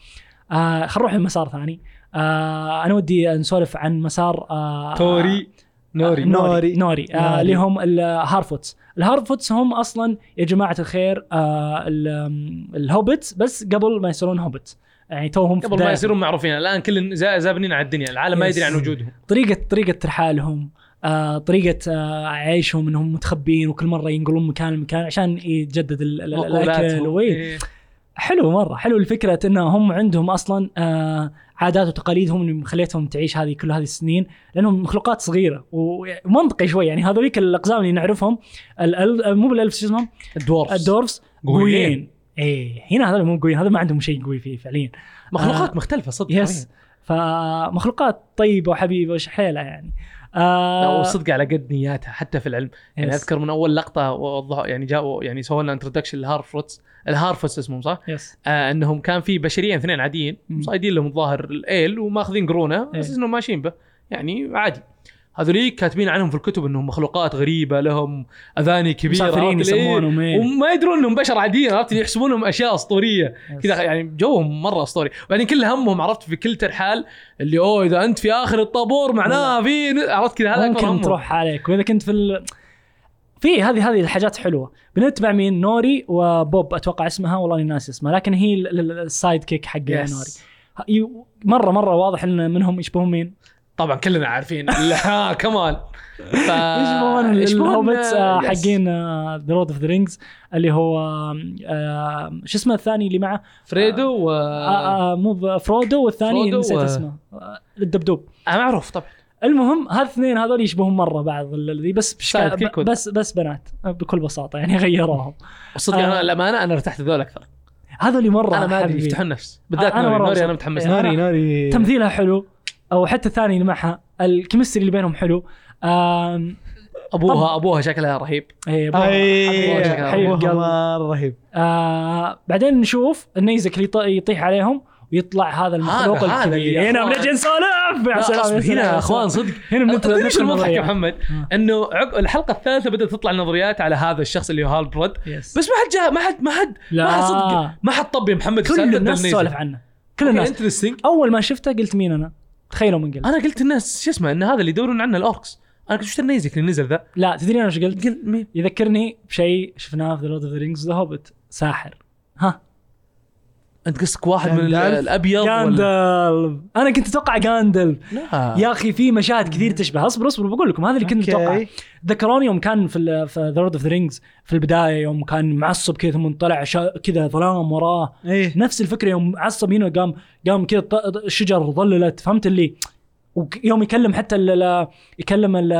آه خل نروح لمسار ثاني. آه أنا ودي نسولف عن مسار آه نوري نوري. آه، نوري نوري. نوري. آه. اللي هم ال Harfoots. ال Harfoots هم أصلا يا جماعة الخير آه ال- ال Hobbits بس قبل ما يصيرون Hobbits يعني توهم قبل ما. يصيرون معروفين. الآن كل زا- زابنين على الدنيا. العالم ما. يدري عن وجودهم. طريقه طريقة ترحالهم آه طريقة آه عيشهم إنهم متخبين وكل مرة ينقلون مكان لمكان عشان يتجدد ال- ال- الأكل. إيه. حلو مرة. حلو الفكرة انه هم عندهم أصلا آه عادات وتقاليد هم اللي مخليتهم تعيش هذه كل هذه السنين لأنهم مخلوقات صغيرة ومنطقي شوي. يعني هذوليك الأقزام اللي نعرفهم ال- ال- مو بالألف شو اسمهم ال dwarves. ال dwarves قويين. إيه هنا هذول مو قويين هذا ما عندهم شيء قوي فيه فعليا. مخلوقات آه، مختلفة صدق yes. فمخلوقات طيبة وحبيبة وشحيلة يعني. آه وصدق على قد نياتها حتى في العلم. يعني yes. أذكر من أول لقطة وضحوا يعني جاءوا يعني سووا لنا introduction لل Harfoots ال Harfoots اسمهم صح؟ yes آه إنهم كان في بشريين اثنين عاديين. صايدين لهم الظاهر الأيل وماخذين قرونة بس إيه. إنهم ماشيين به يعني عادي هذوليك كاتبين عنهم في الكتب إنهم مخلوقات غريبة لهم أذاني كبيرة؟ يسمونهم إيه. وما يدرون إنهم بشر عاديين عرفت يحسبونهم أشياء أسطورية. كذا يعني جوهم مرة أسطوري وبعدين كل همهم عرفت في كل ترحال اللي أوه إذا أنت في آخر الطابور معناه في عرفت كذا هذا ممكن. تروح عليك وإذا كنت في ال... في هذه هذه الحاجات حلوة. بنتبع مين نوري وبوب أتوقع اسمها والله إني ناسي اسمها لكن هي ال- ال- ال sidekick حق yes. نوري مره مرة واضح إن منهم يشبهون مين؟ طبعا كلنا عارفين. ها كمان ف يشبهون ال Hobbits. حقين The Lord of the Rings اللي هو شو اسمه الثاني اللي معه؟ فريدو و آه آه مو فرودو والثاني نسيت اسمه. آه، الدبدوب. معروف طبعا. المهم هذا الاثنين هذول يشبهون مرة بعض ال- ذي بس بشكل؟ بس بس بنات آه، بكل بساطة يعني غيروهم آه. أنا الامانه أنا ارتحت ذول أكثر هذول مرة أنا ما أدري. يفتحون النفس بالذات أنا نوري مرة نوري أنا. متحمس إيه. نوري ناري ناري تمثيلها حلو أو حتى الثاني اللي معها ال chemistry اللي بينهم حلو ابوها أبوها شكلها رهيب إيه أبوها أي شكلها حبيب أبوها قلب. مرة رهيب آه بعدين نشوف النيزك اللي يط- يطيح عليهم ويطلع هذا المخلوق الكبير. اللي هنا. بنجي نسولف. يا لا، سلام هنا يا أخوان. صدق. هنا بنت- تدري إيش ندخل المضحك يا. محمد؟ آه. إنه عقب الحلقة الثالثة بدأت تطلع نظريات على هذا الشخص اللي هو هالبرد. بس ما حد جاء ما حد ما حد ما حد صدق. ما حد طب يا محمد كل الناس سولف عنه. كل الناس. أول ما شفته قلت مين أنا؟ تخيلوا من قلت. أنا قلت الناس شو اسمه إن هذا اللي يدورون عنه ال orcs. أنا قلت وش النيزك اللي نزل ذا؟ لا تدري أنا إيش قلت؟ قلت مين؟ يذكرني بشيء شفناه في The Lord of the Rings The Hobbit ساحر. ها. انت قصدك واحد من جاندالف؟ الأبيض ولا؟ جاندلف. أنا كنت أتوقع جاندلف. لا. يا أخي في مشاهد كثير تشبه. أصبر أصبر بقول لكم هذا اللي كنت. متوقع ذكروني يوم كان في The Lord of the Rings في البداية يوم كان معصب كذا ثم طلع شا- كذا ظلام وراه. إيه. نفس الفكرة يوم عصب هنا قام قام كذا الشجر ظللت. فهمت اللي؟ ويوم يكلم حتى ال- ال- يكلم ال-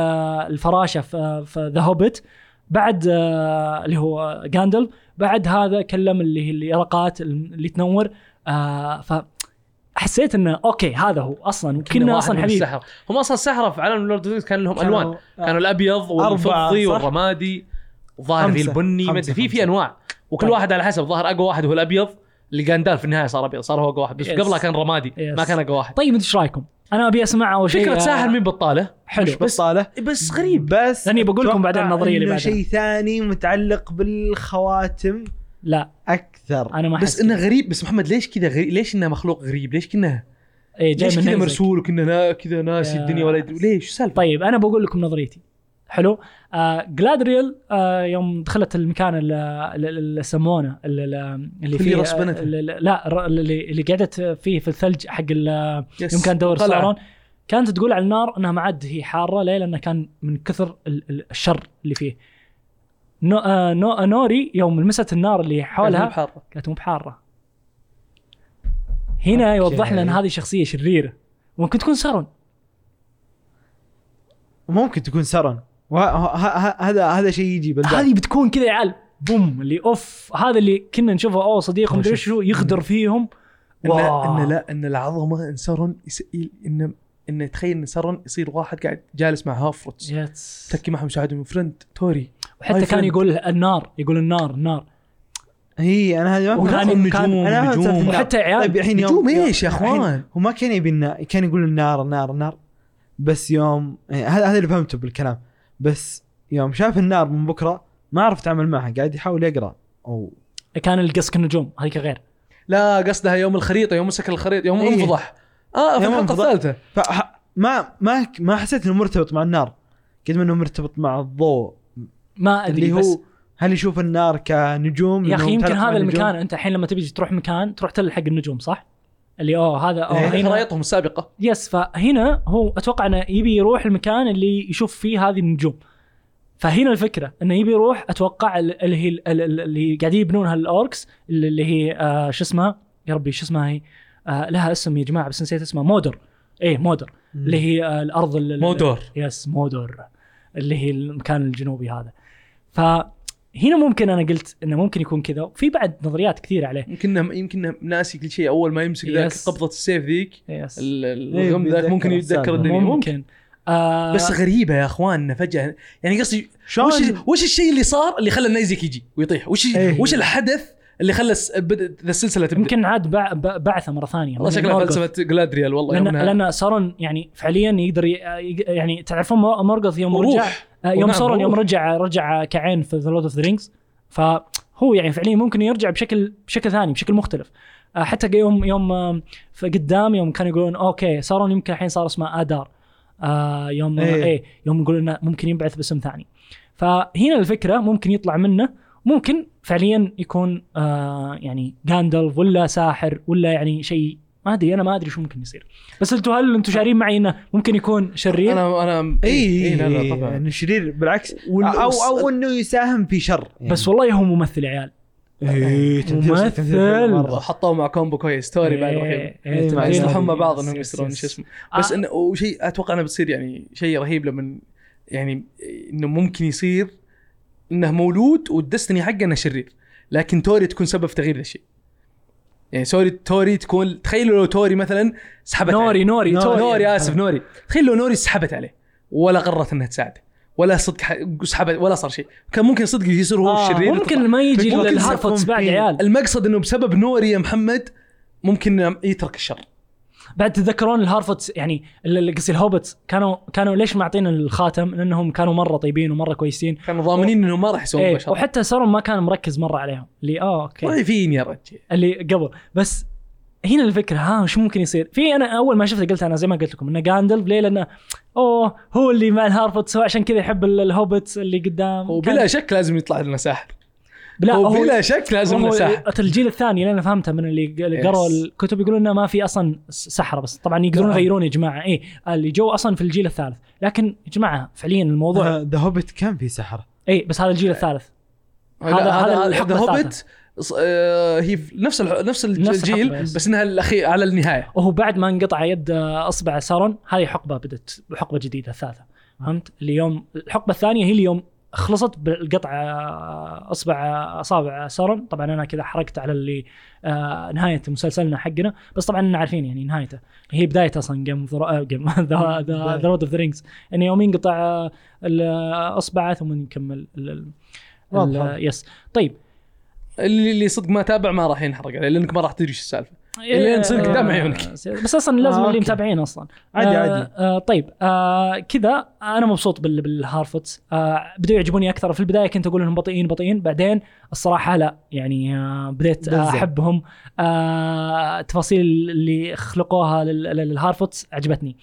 الفراشة في The Hobbit بعد آه، اللي هو جاندلف بعد هذا كلم اللي هي اليرقات اللي تنور آه، ف حسيت إنه أوكي هذا هو أصلا كنا أصلا حبيب السحرة هم أصلا السحرة في عالم Lord of كان لهم كانوا- ألوان كانوا الأبيض والفضي؟ والرمادي وظاهر في. البني ما في في. أنواع وكل طيب. واحد على حسب ظاهر أقوى واحد هو الأبيض اللي جاندال في النهاية صار أبيض صار هو أقوى واحد بس Yes. قبلها كان رمادي Yes. ما كان أقوى واحد طيب إنت إيش رأيكم؟ أنا أبي أسمع أول شيء فكرة آه، ساحر مين بطالة حلو مش بطالة. بس غريب. بس لأني بقول لكم بعدين أتوقع النظرية اللي بعدها. شيء ثاني متعلق بالخواتم لا. أكثر. أنا ما بس إنه. غريب بس محمد ليش كذا غريب؟ ليش إنه مخلوق غريب؟ ليش كنا إيه جاي ليش من كذا. مرسول وكنا نا- كذا ناسي يا- الدنيا ولا يدري ليش؟ شو السالفه طيب أنا بقول لكم نظريتي. حلو آه جالادريل آه يوم دخلت المكان اللي, اللي يسمونه اللي, فيه. اللي لا اللي, اللي قعدت فيه في الثلج حق. يوم كان دور. سارون كانت تقول على النار إنها ما عاد هي حارة ليه؟ لأنه كان من كثر ال- ال- الشر اللي فيه. no آه no آه نوري يوم لمست النار اللي حولها. كانت مو بحارة. هنا يوضح لنا إن. هذه شخصية شريرة ممكن تكون سارون ممكن تكون سرن ه- هذا هذا شيء يجي بالبال هذه بتكون كذا يا عيال بوم اللي أوف هذا اللي كنا نشوفه أوه صديق مدري. شو يغدر فيهم. ان لا إن العظمة إن سارون. ان إن تخيل إن سارون يصير واحد قاعد جالس مع هافروتس يس. تكي معهم مساعدهم فريند توري وحتى كان. يقول النار يقول النار النار هي أنا هذا ما وكان- فهمت. كان- أنا نجوم. وحتى عيال طيب الحين نجوم إيش يا الحين أخوان؟ هو ما كان يبي النار كان يقول النار النار النار بس يوم يعني هذا هذا اللي فهمته بالكلام بس يوم شاف النار من بكرة ما عرف يتعامل معها قاعد يحاول يقرأ أو كان القص النجوم هذيك غير لا قصدها يوم الخريطة يوم مسك الخريطة يوم إيه. انفضح آه في يوم الحلقة. الثالثة فح- ما ما ما حسيت إنه مرتبط مع النار قد ما انه مرتبط مع الضوء ما أدري اللي بس هو هل يشوف النار كنجوم يا أخي يمكن هذا؟ المكان أنت الحين لما تبي تروح مكان تروح تلحق النجوم صح؟ اللي اوه هذا اوه إيه. هنا خرائطهم السابقه yes فهنا هو أتوقع إنه يبي يروح المكان اللي يشوف فيه هذه النجوم. فهنا الفكرة إنه يبي يروح أتوقع ال- اللي هي ال- ال- اللي قاعدين يبنونها ال Orcs اللي هي آه شو اسمها؟ يا ربي شو اسمها هي؟ آه لها اسم يا جماعة بس نسيت اسمها. موردور. إيه موردور. اللي هي آه الأرض ال- ال- موردور. yes موردور. اللي هي المكان الجنوبي هذا. فهنا ممكن أنا قلت إنه ممكن يكون كذا وفي بعد نظريات كثيرة عليه. يمكن يمكن ناسي كل شيء أول ما يمسك ذاك. قبضة السيف ذيك يس ال- ال- إيه، الغم ذاك ممكن يتذكر. الدنيا. ممكن. ممكن. آه بس غريبة يا أخوان فجأة يعني قصدي وش وش الشيء اللي صار اللي خلى النيزك يجي ويطيح؟ وش إيه. وش الحدث اللي خلى السلسلة تبدأ؟ يمكن عاد بع- بع- بعثة مرة ثانية. والله شكلها. فلسفة جلادريال والله لأن لأن سارون يعني فعليا يقدر يعني تعرفون مور- مورغوث يوم. رجع؟ يوم ونعم، سارون يوم. رجع رجع كعين في The Lord of the Rings فهو يعني فعليا ممكن يرجع بشكل بشكل ثاني بشكل مختلف آه، حتى يوم يوم آه، في قدام يوم كانوا يقولون أوكي سارون يمكن الحين صار اسمه آدار آه يوم. إيه, إيه يوم يقولون إنه ممكن ينبعث باسم ثاني فهنا الفكرة ممكن يطلع منه ممكن فعليا يكون آه يعني جاندلف ولا ساحر ولا يعني شيء ما أدري أنا ما أدري شو ممكن يصير بس أنتم هل أنتم شارين معي إنه ممكن يكون شرير؟ أنا أنا إي إيه، لا لا طبعا انه شرير بالعكس أو أو إنه يساهم في شر يعني. بس والله هو ممثل يا عيال تمثيل- ممثل. حطوه مع كومبو كويس توري بعد رهيب يصلحون مع. بعض إنهم يصيرون. شو اسمه بس آه. إنه وشيء أتوقع إنه بتصير يعني شيء رهيب لما يعني إنه ممكن يصير إنه مولود والدستني حقه إنه شرير لكن نوري تكون سبب في تغيير الشيء يعني sorry نوري تكون تخيلوا لو توري مثلا سحبت نوري عليه. نوري نوري. توري. نوري أسف نوري تخيل لو نوري سحبت عليه ولا قررت إنها تساعده ولا صدق سحبت ولا صار شيء كان ممكن صدق يصير هو آه، الشرير ممكن ما يجي يكون بعد عيال المقصد إنه بسبب نوري يا محمد ممكن يترك الشر بعد تتذكرون ال Harfoots يعني قصدي ال Hobbits كانوا كانوا ليش معطينا الخاتم؟ لأنهم كانوا مرة طيبين ومرة كويسين. كانوا ضامنين إنه ما راح يسوون إيه بشر. وحتى سارون ما كان مركز مرة عليهم. اللي آه أوكي. ضعيفين يا رجال اللي قبل. بس هنا الفكرة ها شو ممكن يصير؟ في أنا أول ما شفته قلت أنا زي ما قلت لكم إنه جاندلف ليه؟ لأنه أوه هو اللي مع ال Harfoots هو عشان كذا يحب ال- ال Hobbits اللي قدام. وبلا كان- شك لازم يطلع لنا ساحر. هو بلا شك لازم ساحر الجيل الثاني اللي أنا فهمته من اللي قروا. الكتب يقولون إنه ما في أصلا سحرة بس طبعا يقدرون لا. يغيرون يا جماعة إيه اللي جو أصلا في الجيل الثالث لكن يا جماعة فعليا الموضوع The Hobbit كان في سحرة اي بس هذا الجيل الثالث هذا هذا- The. Hobbit آه، هي نفس نفس الج- نفس الجيل. بس إنها الأخير على النهاية وهو بعد ما انقطع يد آه، أصبع سارون هذه حقبة بدت حقبة جديدة الثالثه فهمت؟ اليوم الحقبة الثانية هي اليوم خلصت بالقطع أصبع أصابع سارون طبعا أنا كذا حركت على اللي آه، نهاية مسلسلنا حقنا. بس طبعا عارفين يعني نهايته. هي بدايه أصلا جيم جيم The The Lord of the Rings يعني يوم ينقطع الاصبع ثم نكمل ال-. ال- yes. طيب. اللي اللي صدق ما تابع ما راح ينحرق عليه لأنك ما راح تدري إيش السالفة. لين تصير قدام عيونك. بس أصلا لازم آه، اللي. متابعين أصلا. عادي، آه عادي. آه طيب آه كذا أنا مبسوط بال بال Harfoots آه بدوا يعجبوني أكثر. في البداية كنت أقول إنهم بطيئين بطيئين. بعدين الصراحة لا يعني آه بديت آه. أحبهم. آه التفاصيل اللي خلقوها لل- لل- لل Harfoots عجبتني.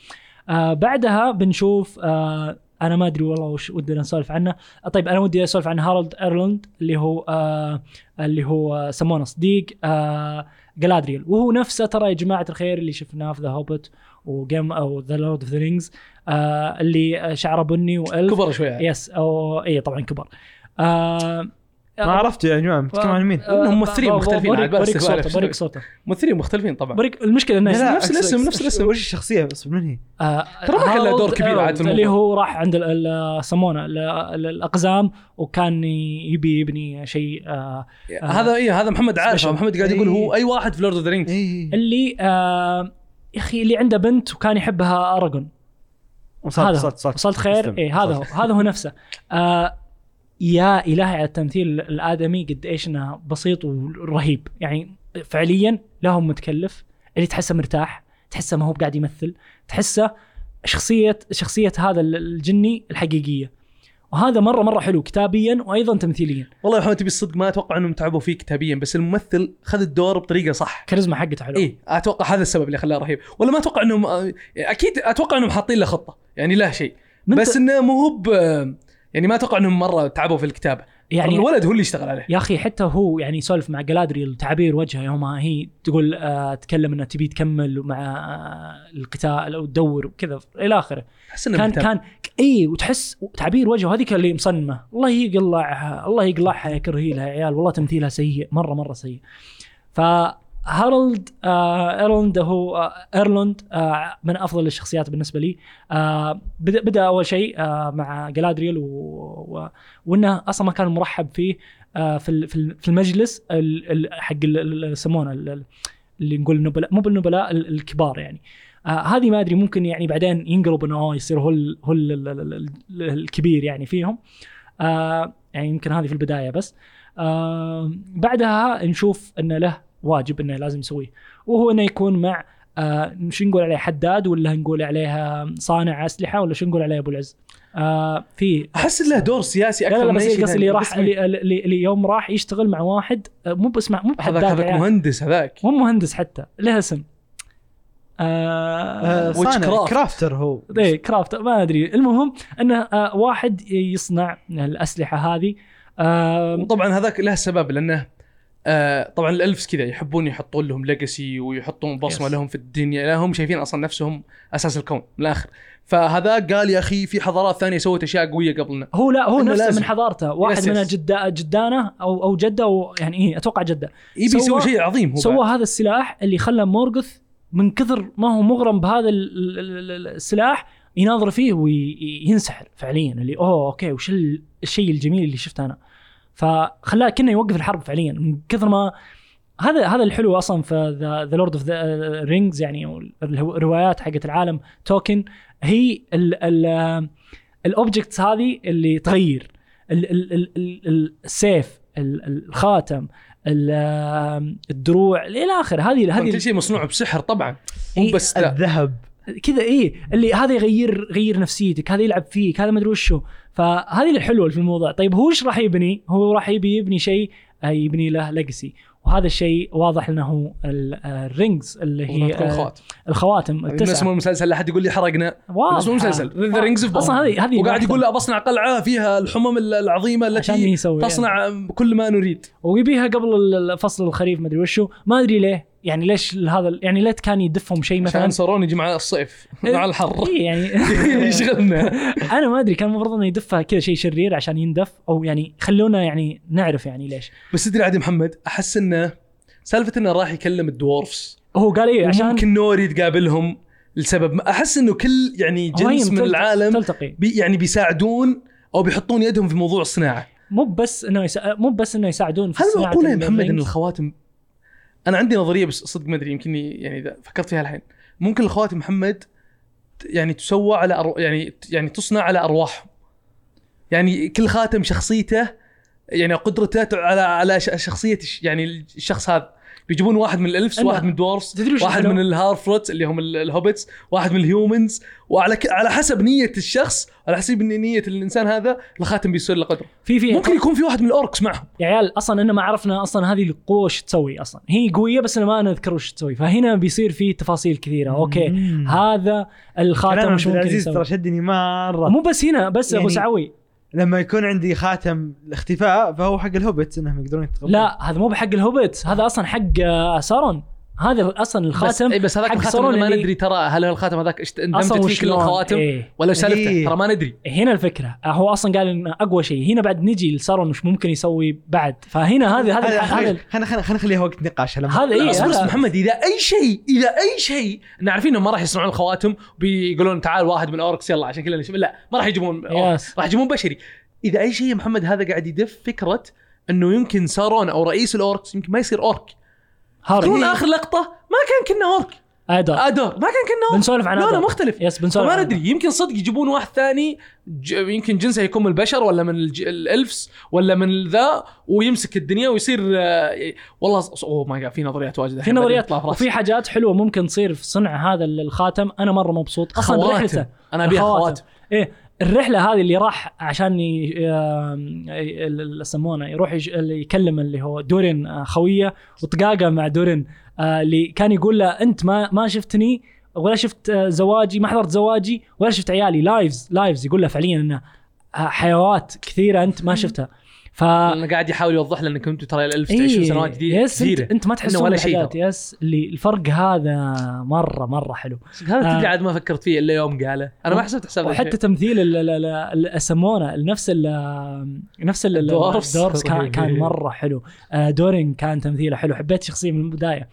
آه بعدها بنشوف آه أنا ما أدري والله وش ودنا نسولف عنه. آه طيب أنا ودي أسولف عن هارولد ايرلند اللي هو آه اللي هو آه، سمونه صديق آه جلادريال وهو نفسه ترى يا جماعة الخير اللي شفناه في ذا هوبت وجيم أو ذا لورد اوف ذا رينجز اللي آه، شعره بني وإلف. كبر شوي يعني. يس أو اي طبعا كبر. آه ما عرفت يا جماعة بتتكلم عن مين؟ آه، إنهم ممثلين مختلفين استغفار صوته. بوريك صوته ممثلين مختلفين طبعا بوريك المشكلة إنه نفس الاسم، نفس الاسم. وش الشخصية بس من هي؟ آه، ترى ما كان له دور كبير عاد في اللي. هو راح عند ال- ال- سمونه ال- ال- الأقزام وكان يبي يبني شيء آه هذا اي هذا محمد عارف. محمد قاعد يقول هو أي واحد في Lord of the Rings اللي يا أخي اللي عنده بنت وكان يحبها اراجورن وصلت وصلت. وصلت خير. اي هذا هو. هذا هو نفسه يا إلهي على التمثيل الآدمي قد إيش إنه بسيط ورهيب. يعني فعليا لا هو متكلف اللي تحسه مرتاح تحسه ما هو قاعد يمثل تحسه شخصية شخصية هذا الجني الحقيقية. وهذا مرة مرة حلو كتابيا وأيضا تمثيليا. والله يا محمد تبي الصدق؟ ما أتوقع إنهم تعبوا فيه كتابيا بس الممثل خذ الدور بطريقة صح. كاريزما حقته حلو. اي أتوقع هذا السبب اللي خلاه رهيب. ولا ما أتوقع إنهم أكيد أتوقع إنهم حاطين له خطة يعني لا شيء. بس إنه مو هو يعني ما أتوقع إنهم مرة تعبوا في الكتابه يعني الولد هو اللي يشتغل عليه. يا أخي حتى هو يعني يسولف مع جلادريل تعابير وجهه يوم هي تقول آه تكلم انها تبي تكمل مع آه القتال أو تدور وكذا إلى آخره. إنه كان مهتم. كان اي وتحس تعابير وجهه هذيك اللي مصنمة. الله يقلعها الله يقلعها يا كرهيلها يا عيال والله تمثيلها سيء مرة مرة سيء. فهارولد آه إلروند هو آه إلروند آه من أفضل الشخصيات بالنسبة لي. آه بدأ, أول شيء آه مع جلادريل و... و... وإنه أصلا ما كان مرحب فيه آه في في ال- في المجلس ال- ال- حق يسمونه ال- ال- اللي نقول النبلاء مو بالنبلاء ال- الكبار يعني. آه هذه ما أدري ممكن يعني بعدين ينقلب إنه يصير هو ال هو ال الكبير يعني فيهم. آه يعني يمكن هذه في البداية بس. آه بعدها نشوف إنه له واجب إنه لازم يسويه. وهو إنه يكون مع آه شو نقول عليه حداد ولا نقول عليه صانع أسلحة ولا شو نقول عليه أبو العز؟ آه في أحس له دور سياسي لا أكثر لا من بس شيء قصدي اللي. راح بس اللي, اللي, اللي يوم راح يشتغل مع واحد آه، مو بس مع مو بحداد هذاك هذاك يعني. مهندس هذاك. مو مهندس حتى له اسم. آه آه، craft. crafter هو. إيه craft ما أدري. المهم انه آه واحد يصنع الأسلحة هذه. آه وطبعا هذاك له سبب لأنه آه طبعا ال elves كذا يحبون يحطون لهم legacy ويحطون بصمة Yes. لهم في الدنيا لا هم شايفين أصلا نفسهم أساس الكون من الآخر فهذا قال يا أخي في حضارات ثانية سوت أشياء قوية قبلنا هو لا هو نفسه لازم. من حضارته واحد yes، من yes. جدة جدانه أو أو جدة أو يعني إيه أتوقع جدة يبي يسوي شيء عظيم هو سوى. هذا السلاح اللي خلى مورغث من كثر ما هو مغرم بهذا ال- ال- ال- السلاح يناظر فيه وينسحر فعليا اللي oh okay وش ال- الشيء الجميل اللي شفته أنا فخلاه كنا يوقف الحرب فعليا. من كثر ما هذا هذا الحلو أصلا في the Lord of the Rings يعني الروايات حقت العالم تولكين هي ال objects هذه اللي تغير. ال- ال- ال- ال- السيف ال- الخاتم ال- الدروع إلى آخره. هذه كل هذه شيء مصنوع بسحر طبعا. مو بس. الذهب. كذا إيه اللي هذا يغير غير نفسيتك هذا يلعب فيك هذا ما أدري وشو. فهذه الحلوة في الموضوع. طيب هو إيش راح يبني؟ هو راح يبي يبني شيء آه، يبني له legacy وهذا الشيء واضح إنه هو ال- آه، ال rings اللي هي آه، خوات الخواتم الناس التسعة. مو المسلسل لا حد يقول لي حرقنا. اسمه مسلسل the Rings of أصلا هذه هذه وقاعد. يقول لا بصنع قلعة فيها الحمم العظيمة التي يسوي يعني. تصنع كل ما نريد. ويبيها قبل فصل الخريف ما أدري وشو. ما أدري ليه. يعني ليش هذا يعني ليت كان يدفهم شيء مثلا؟ عشان سارون يجي مع الصيف مع الحر. إيه يعني يشغلنا. أنا ما أدري كان المفروض إنه يدفها كذا شيء شرير عشان يندف أو يعني خلونا يعني نعرف يعني ليش. بس تدري عاد يا محمد أحس إنه سالفة إنه راح يكلم الدورفس هو قال إيه عشان ممكن نوري تقابلهم لسبب ما. أحس إنه كل يعني جنس من العالم تلتقي. بي يعني بيساعدون أو بيحطون يدهم في موضوع الصناعة. مو بس إنه يسا... مو بس إنه يساعدون في هل معقولة يا محمد إن؟ الخواتم أنا عندي نظرية بس صدق ما أدري يمكن يعني إذا فكرت فيها الحين. ممكن الخواتم محمد يعني تسوى على أرو... يعني يعني تصنع على أرواحهم. يعني كل خاتم شخصيته يعني قدرته على على شخصية يعني الشخص هذا. بيجيبون واحد من ال elves أنا- واحد من ال dwarves واحد؟ من ال Harfoot اللي هم ال- ال hobbits واحد من ال humans وعلى ك... على حسب نية الشخص على حسب نية الإنسان هذا الخاتم بيصير له قدرة. في في ممكن يكون في واحد من ال orcs معهم. يا عيال أصلا أنا ما عرفنا أصلا هذه القوه وش تسوي أصلا. هي قوية بس أنا ما نذكر وش تسوي. فهنا بيصير في تفاصيل كثيرة. okay. مم. هذا الخاتم وش عبد ممكن العزيز يسوي. ترى شدني مرة. مو بس هنا بس أبو يعني- سعوي. لما يكون عندي خاتم الاختفاء فهو حق الهوبت إنهم يقدرون يتغطون لا هذا مو بحق الهوبت هذا أصلا حق آه، سارون. هذا أصلا بس الخاتم اي بس هذاك الخاتم ما ندري ترى هل الخاتم هذاك اندمجت فيه كل الخواتم إيه. ولا سلفته إيه. ترى ما ندري. هنا الفكرة. هو أصلا قال انه أقوى شيء. هنا بعد نجي لسارون وش ممكن يسوي بعد. فهنا هذا هذا هذا خلينا خلينا خلينا نخليها وقت نقاش. هذا إيه، لا، اصبر هذا- اصبر محمد إذا أي شيء إذا أي شيء إن عارفين انهم ما راح يصنعون الخواتم بيقولون تعال واحد من orcs يلا عشان كذا لا ما راح يجيبون. راح يجيبون بشري. إذا أي شيء يا محمد هذا قاعد يدف فكرة إنه يمكن سارون أو رئيس الأوركس يمكن ما يصير أورك. هارد تكون آخر لقطة ما كان كنا اورك ادر أدور. ما كان كنا اورك بنسولف عن لا هذا لا مختلف. يس بنسولف فما عن ندري. يمكن صدق يجيبون واحد ثاني ج... يمكن جنسه يكون من البشر ولا من الج... الألفس ولا من ذا ويمسك الدنيا ويصير آه، والله ص- أوه ماي جاد في نظريات واجد في نظريات. وفي حاجات حلوة ممكن تصير في صنع هذا الخاتم. أنا مرة مبسوط. أصلا. رحلته أنا أبيها. خواتم. إيه. الرحلة هذه اللي راح عشان يسمونه يروح يج... اللي يكلم اللي هو دورين آه، خوية وطقاقه مع دورين آه، اللي كان يقول له أنت ما ما شفتني ولا شفت آه، زواجي ما حضرت زواجي ولا شفت عيالي lives lives يقول له فعليا إنه حيوات كثيرة أنت ما شفتها. ف قاعد يحاول يوضح لنا انكم أنتم ترى ال elf تعيشون إيه، سنوات جديدة. yes انت, أنت ما تحسون ولا شيء yes. اللي الفرق هذا مره مرة حلو. هذا آه. تدري عاد ما فكرت فيه إلا يوم قاله. أنا ما حسبت حساب وحتى تمثيل ال- ال- ال- ال- السمونه نفس ال نفس ال- ال- الدوارفز. الدوارفز كان, كان مرة حلو. آه، دورين كان تمثيله حلو. حبيت الشخصيه من البداية.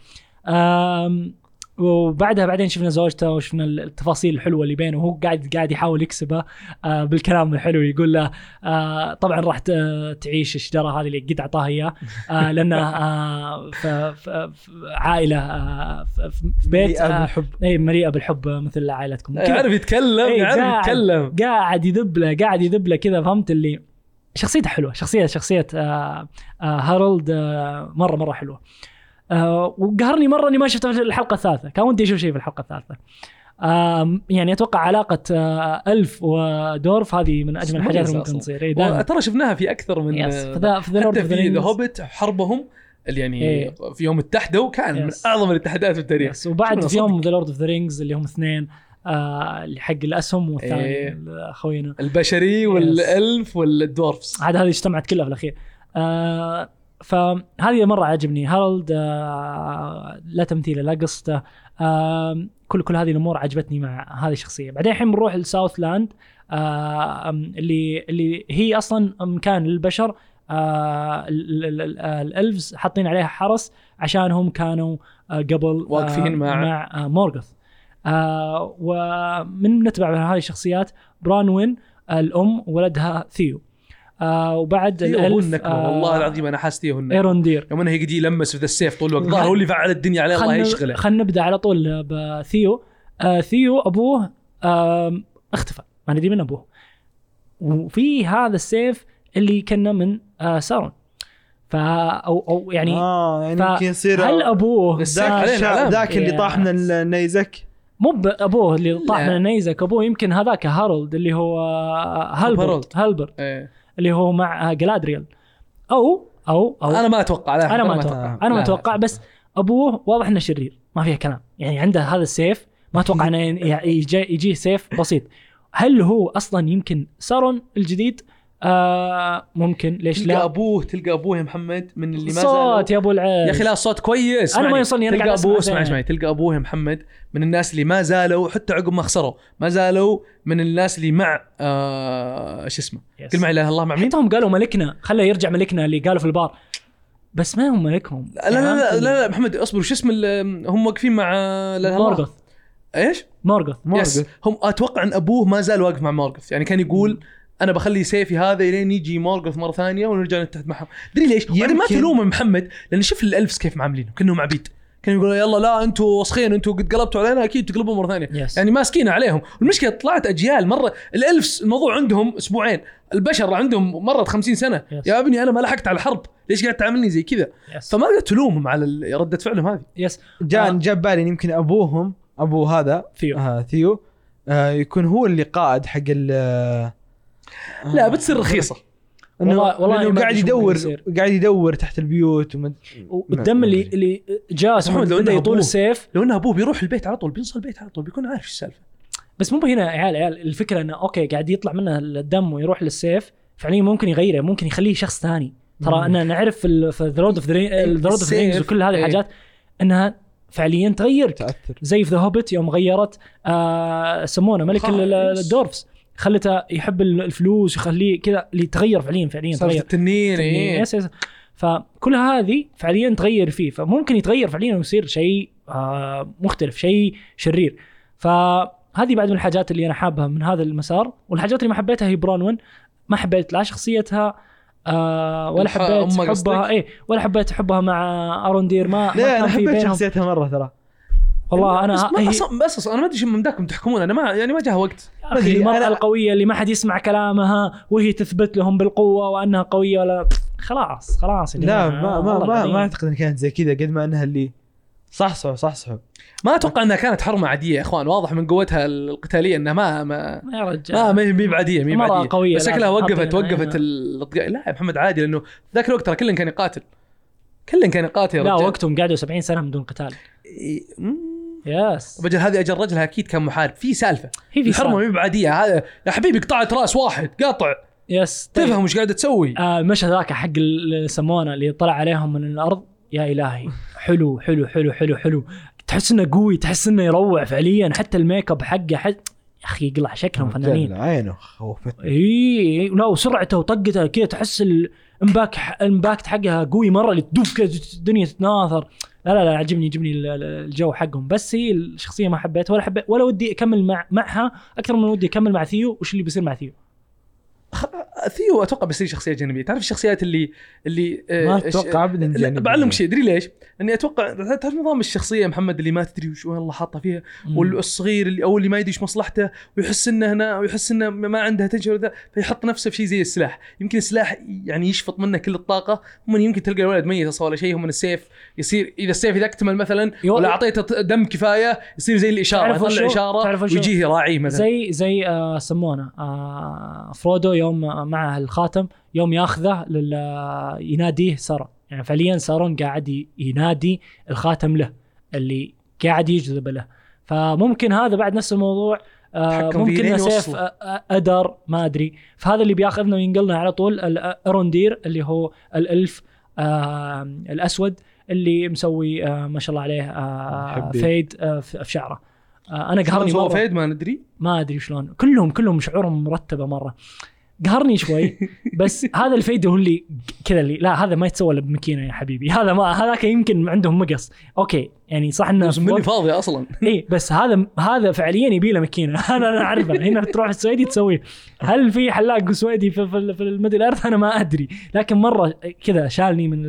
وبعدها بعدين شفنا زوجته وشفنا التفاصيل الحلوة اللي بينه وهو قاعد قاعد يحاول يكسبها آه، بالكلام الحلو يقول له آه، طبعا راح تعيش الشجرة هذه اللي قد اعطاها إياه آه، لأنه عائلة في بيت مليئة آه، بالحب. اي مليئة بالحب مثل عائلتكم. يعرف يتكلم إيه، يعرف قاعد- يتكلم. قاعد يذب له قاعد يذب له كذا فهمت اللي؟ شخصيته حلوة شخصيه شخصية آه آه هارولد آه مره مرة حلوة. آه وقهرني مرة إني ما شفته في الحلقة الثالثة كان ودي أشوف شيء في الحلقة الثالثة آه يعني أتوقع علاقة آه elf و dwarf هذه من أجمل الحاجات اللي ممكن. تصير. ترى شفناها في أكثر من yes حتى the في the. Hobbit حربهم اللي يعني إيه. في يوم اتحدوا كان من yes. أعظم الاتحادات في التاريخ yes وبعد في يوم. the Lord of the Rings اللي هم اثنين آه اللي حق الأسهم والثاني إيه. أخوينا البشري وال elf وال dwarves عاد هذه اجتمعت كلها في الأخير آه فهذه مرة عجبني هارولد آه لا تمثيله لا قصته آه كل كل هذه الأمور عجبتني مع هذه الشخصية. بعدين الحين بنروح ل Southland آه أم، اللي اللي هي أصلا مكان للبشر آه ال- ال- ال- الألفز حاطين عليها حرس عشانهم كانوا آه قبل واقفين مع- مع مورغوث. آه ومن نتبع هذه الشخصيات؟ برانوين الأم ولدها ثيو. آه وبعد الالف النكمه والله العظيم أنا حاسس ثيو هو النكمه ايروندير يوم إنه يقعد يلمس في ذا السيف طول الوقت هو اللي فعل الدنيا عليه الله يشغله خلينا نبدأ على طول بثيو آه ثيو أبوه آه اختفى ما ندري من أبوه وفي هذا السيف اللي كنا من آه سارون فا أو أو يعني آه يعني ف- يمكن يصير هل أبوه ذاك. ذاك اللي طاح من. النيزك مو بابوه اللي طاح. من النيزك أبوه يمكن هذاك هارولد اللي هو هالبرت هارولد. هالبرت إيه. اللي هو مع جلادريال أو أو أو أنا ما أتوقع لا أنا ما أتوقع أتوقع. أنا ما. أتوقع بس أبوه واضح إنه شرير ما فيها كلام يعني عنده هذا السيف ما أتوقع إنه يجي يجيه سيف بسيط هل هو أصلا يمكن سارون الجديد آه ممكن. ليش تلقى لا؟ أبوه تلقى أبوه يا محمد من اللي ما زالوا. صوت يا أبو العز يا أخي لا الصوت كويس. أنا ما. يوصلني، تلقى قاعد أبوه اسمع زين. اسمعي تلقى أبوه يا محمد من الناس اللي ما زالوا حتى عقب ما خسروا ما زالوا من الناس اللي مع آه شو اسمه؟ معي لا إله إلا الله مع مين؟ حتى هم قالوا ملكنا. خله يرجع ملكنا اللي قالوا في البار. بس ما هم ملكهم. لا لا لا, لا, لا محمد اصبر. وش اسم ال- هم واقفين مع. مورغوث. إيش؟ مورغوث yes هم أتوقع إن أبوه ما زال واقف مع مورغوث. يعني كان يقول أنا بخلي سيفي هذا إلين يجي مورغوث مرة ثانية ونرجع نتحد معهم. تدري ليش؟ وبعدين ما يمكن- تلومه محمد لأن شوف ال elves كيف معاملينهم كانهم عبيد كانوا يقولوا يلا لا أنتم وسخين أنتم قد قلبتوا علينا أكيد تقلبون مرة ثانية. yes. يعني ماسكين عليهم. المشكلة طلعت أجيال مرة ال elves الموضوع عندهم أسبوعين. البشر عندهم مرت 50 سنة. yes. يا ابني أنا ما لحقت على الحرب ليش قاعد تعاملني زي كذا؟ yes فما تقدر تلومهم على ردة فعلهم هذه. yes جاء آه. جاب بالي يمكن أبوهم أبو هذا ثيو. آه ثيو آه يكون هو اللي قائد حق ال لا بتصير رخيصة إنه والله- والله ما قاعد يدور. قاعد يدور تحت البيوت ومد... والدم ما اللي. اللي جاء محمد لو بدا إنه يطول أبوه. السيف لو ان أبوه بيروح البيت على طول بيوصل البيت على طول بيكون عارف إيش السالفة بس مو هنا يا عيال عيال الفكرة إنه أوكي قاعد يطلع منه الدم ويروح للسيف فعليا ممكن يغيره ممكن يخليه شخص ثاني ترى. أنا نعرف في the Lord of the Lord of السيف. وكل هذه إيه. الحاجات إنها فعليا تغير تأثر زي في The Hobbit يوم غيرت آه سمونه ملك. ال dwarves خلته يحب ال- الفلوس يخليه كذا اللي تغير فعليا فعليا تغير. التنين إيه. yes yes. فكل هذه فعليا تغير فيه. فممكن يتغير فعليا ويصير شيء آه مختلف شيء شرير. فهذه بعد من الحاجات اللي أنا حابها من هذا المسار. والحاجات اللي ما حبيتها هي برونوين ما حبيت لا شخصيتها آه ولا حبيت؟ حبها اي ولا حبيت حبها مع اروندير ما ما لا كان أنا حبيت شخصيتها مرة ترى. والله أنا بس ما أصلا بس أصلاً أنا ما أدري شو من ذاكم تحكمون أنا ما يعني ما جاء وقت أخي المراه أنا- القوية اللي ما حد يسمع كلامها وهي تثبت لهم بالقوة وأنها قوية ولا خلاص خلاص لا ما ما ما. ما أعتقد انها كانت زي كذا قد ما أنها اللي صحصحوا صحصحوا. ما أتوقع إنها كانت حرمة عادية يا إخوان واضح من قوتها القتالية إنها ما ما يا رجال. ما ما هي بعاديه ما بعاديه قوية، بس شكلها وقفت حاطين وقفت. لا يا محمد عادي لأنه ذاك الوقت ترى كلن كان يقاتل. كلن كان يقاتل يا لا وقتهم قعدوا 70 سنة من دون قتال. يس رجل هذه أجل رجلها أكيد كان محارب. في سالفة. هي في الحرمة هي بعادية. هذا يا حبيبي قطعت رأس واحد. قاطع. يس طيب. تفهم وش قاعدة تسوي. آه المشهد ذاك حق اللي يسمونه اللي طلع عليهم من الأرض. يا إلهي. حلو حلو حلو حلو حلو. تحس إنه قوي تحس إنه يروع فعليا. حتى الميك أب حقه حد يا أخي يقلع شكلهم فنانين. عينه خوفتني. إي لا وسرعته وطقته كذا تحس ال impact ال impact حقها قوي مرة. اللي تدوف كذا الدنيا تتناثر. لا لا لا عجبني ال- الجو حقهم. بس هي الشخصية ما حبيتها ولا حبيت ولا ودي أكمل مع معها أكثر من ودي أكمل مع ثيو. وش اللي بيصير مع ثيو؟ ثيو أتوقع بيصير شخصيه جانبية تعرف الشخصيات اللي اللي آه، ما أبداً لا، جانبية. بعلمك شيء ادري ليش؟ لاني أتوقع تعرف نظام الشخصية محمد اللي ما تدري وش وين الله حاطه فيها والصغير اللي أو اللي ما يدري إيش مصلحته ويحس إنه هنا ويحس إنه ما عنده تنشر ذا فيحط نفسه في شيء زي السلاح يمكن السلاح يعني يشفط منه كل الطاقة هم يمكن تلقى الولد ميت أصلا ولا شيء هم من السيف يصير إذا السيف إذا أكتمل مثلا ولا أعطيته دم كفاية يصير زي الإشارة يطلع؟ اشاره؟ ويجيه راعيه مثلا زي زي آه سمونه آه فرودو يوم معه الخاتم يوم ياخذه لل يناديه سارون. يعني فعليا سارون قاعد ينادي الخاتم له اللي قاعد يجذب له. فممكن هذا بعد نفس الموضوع آه ممكن سيف. آه، آه، أدر ما أدري. فهذا اللي بياخذنا وينقلنا على طول ال- أروندير اللي هو الألف آه الأسود اللي مسوي آه ما شاء الله عليه آه. فيد آه في في شعره. آه أنا قهرني مرة. فيد ما ندري. ما أدري شلون. كلهم كلهم شعورهم مرتبة مرة. قهرني شوي بس هذا ال fade هو اللي كذا اللي لا هذا ما يتسوى إلا بماكينه يا حبيبي. هذا ما هذاك يمكن عندهم مقص. أوكي يعني صح إنه بس مني فاضيه أصلا. اي بس هذا هذا فعليا يبي له ماكينه أنا أنا أعرفه هنا تروح السويدي تسويه. هل في حلاق سويدي في في, في ال Middle Earth؟ أنا ما أدري. لكن مرة كذا شالني من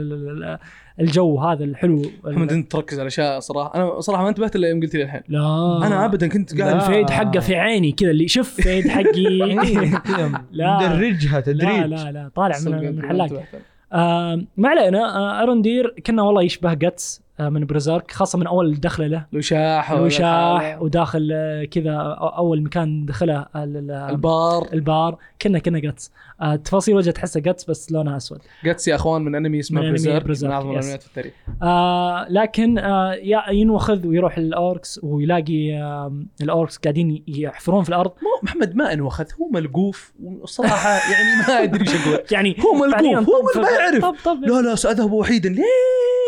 الجو هذا الحلو محمد انت تركز على أشياء صراحة. أنا صراحة ما انتبهت إلا يوم قلت لي الحين. لا. أنا ابدا كنت قاعد لا. ال fade حقه في عيني كذا اللي شوف fade حقي. لا. مدرجها لا تدريج. لا لا طالع صدق من الحلاق. آه ما علينا. آه اروندير كنا والله يشبه جاتس آه من Berserk خاصة من أول دخله له. لو شاح لو شاح وداخل آه، كذا أول مكان دخله ال- ال- البار. البار. كنا كنا جاتس. آه تفاصيل وجه تحسه جاتس بس لونها أسود جاتس يا أخوان من انمي اسمه Berserk من اعظم. الانميات في التاريخ آه لكن آه يا- ينوخذ ويروح لل orcs ويلاقي آه ال orcs قاعدين يحفرون في الأرض مو محمد ما انوخذ هو ملقوف والصراحه يعني ما أدري إيش أقول يعني هو ملقوف، هو ما يعرف. طب طب لا لا ساذهب وحيدا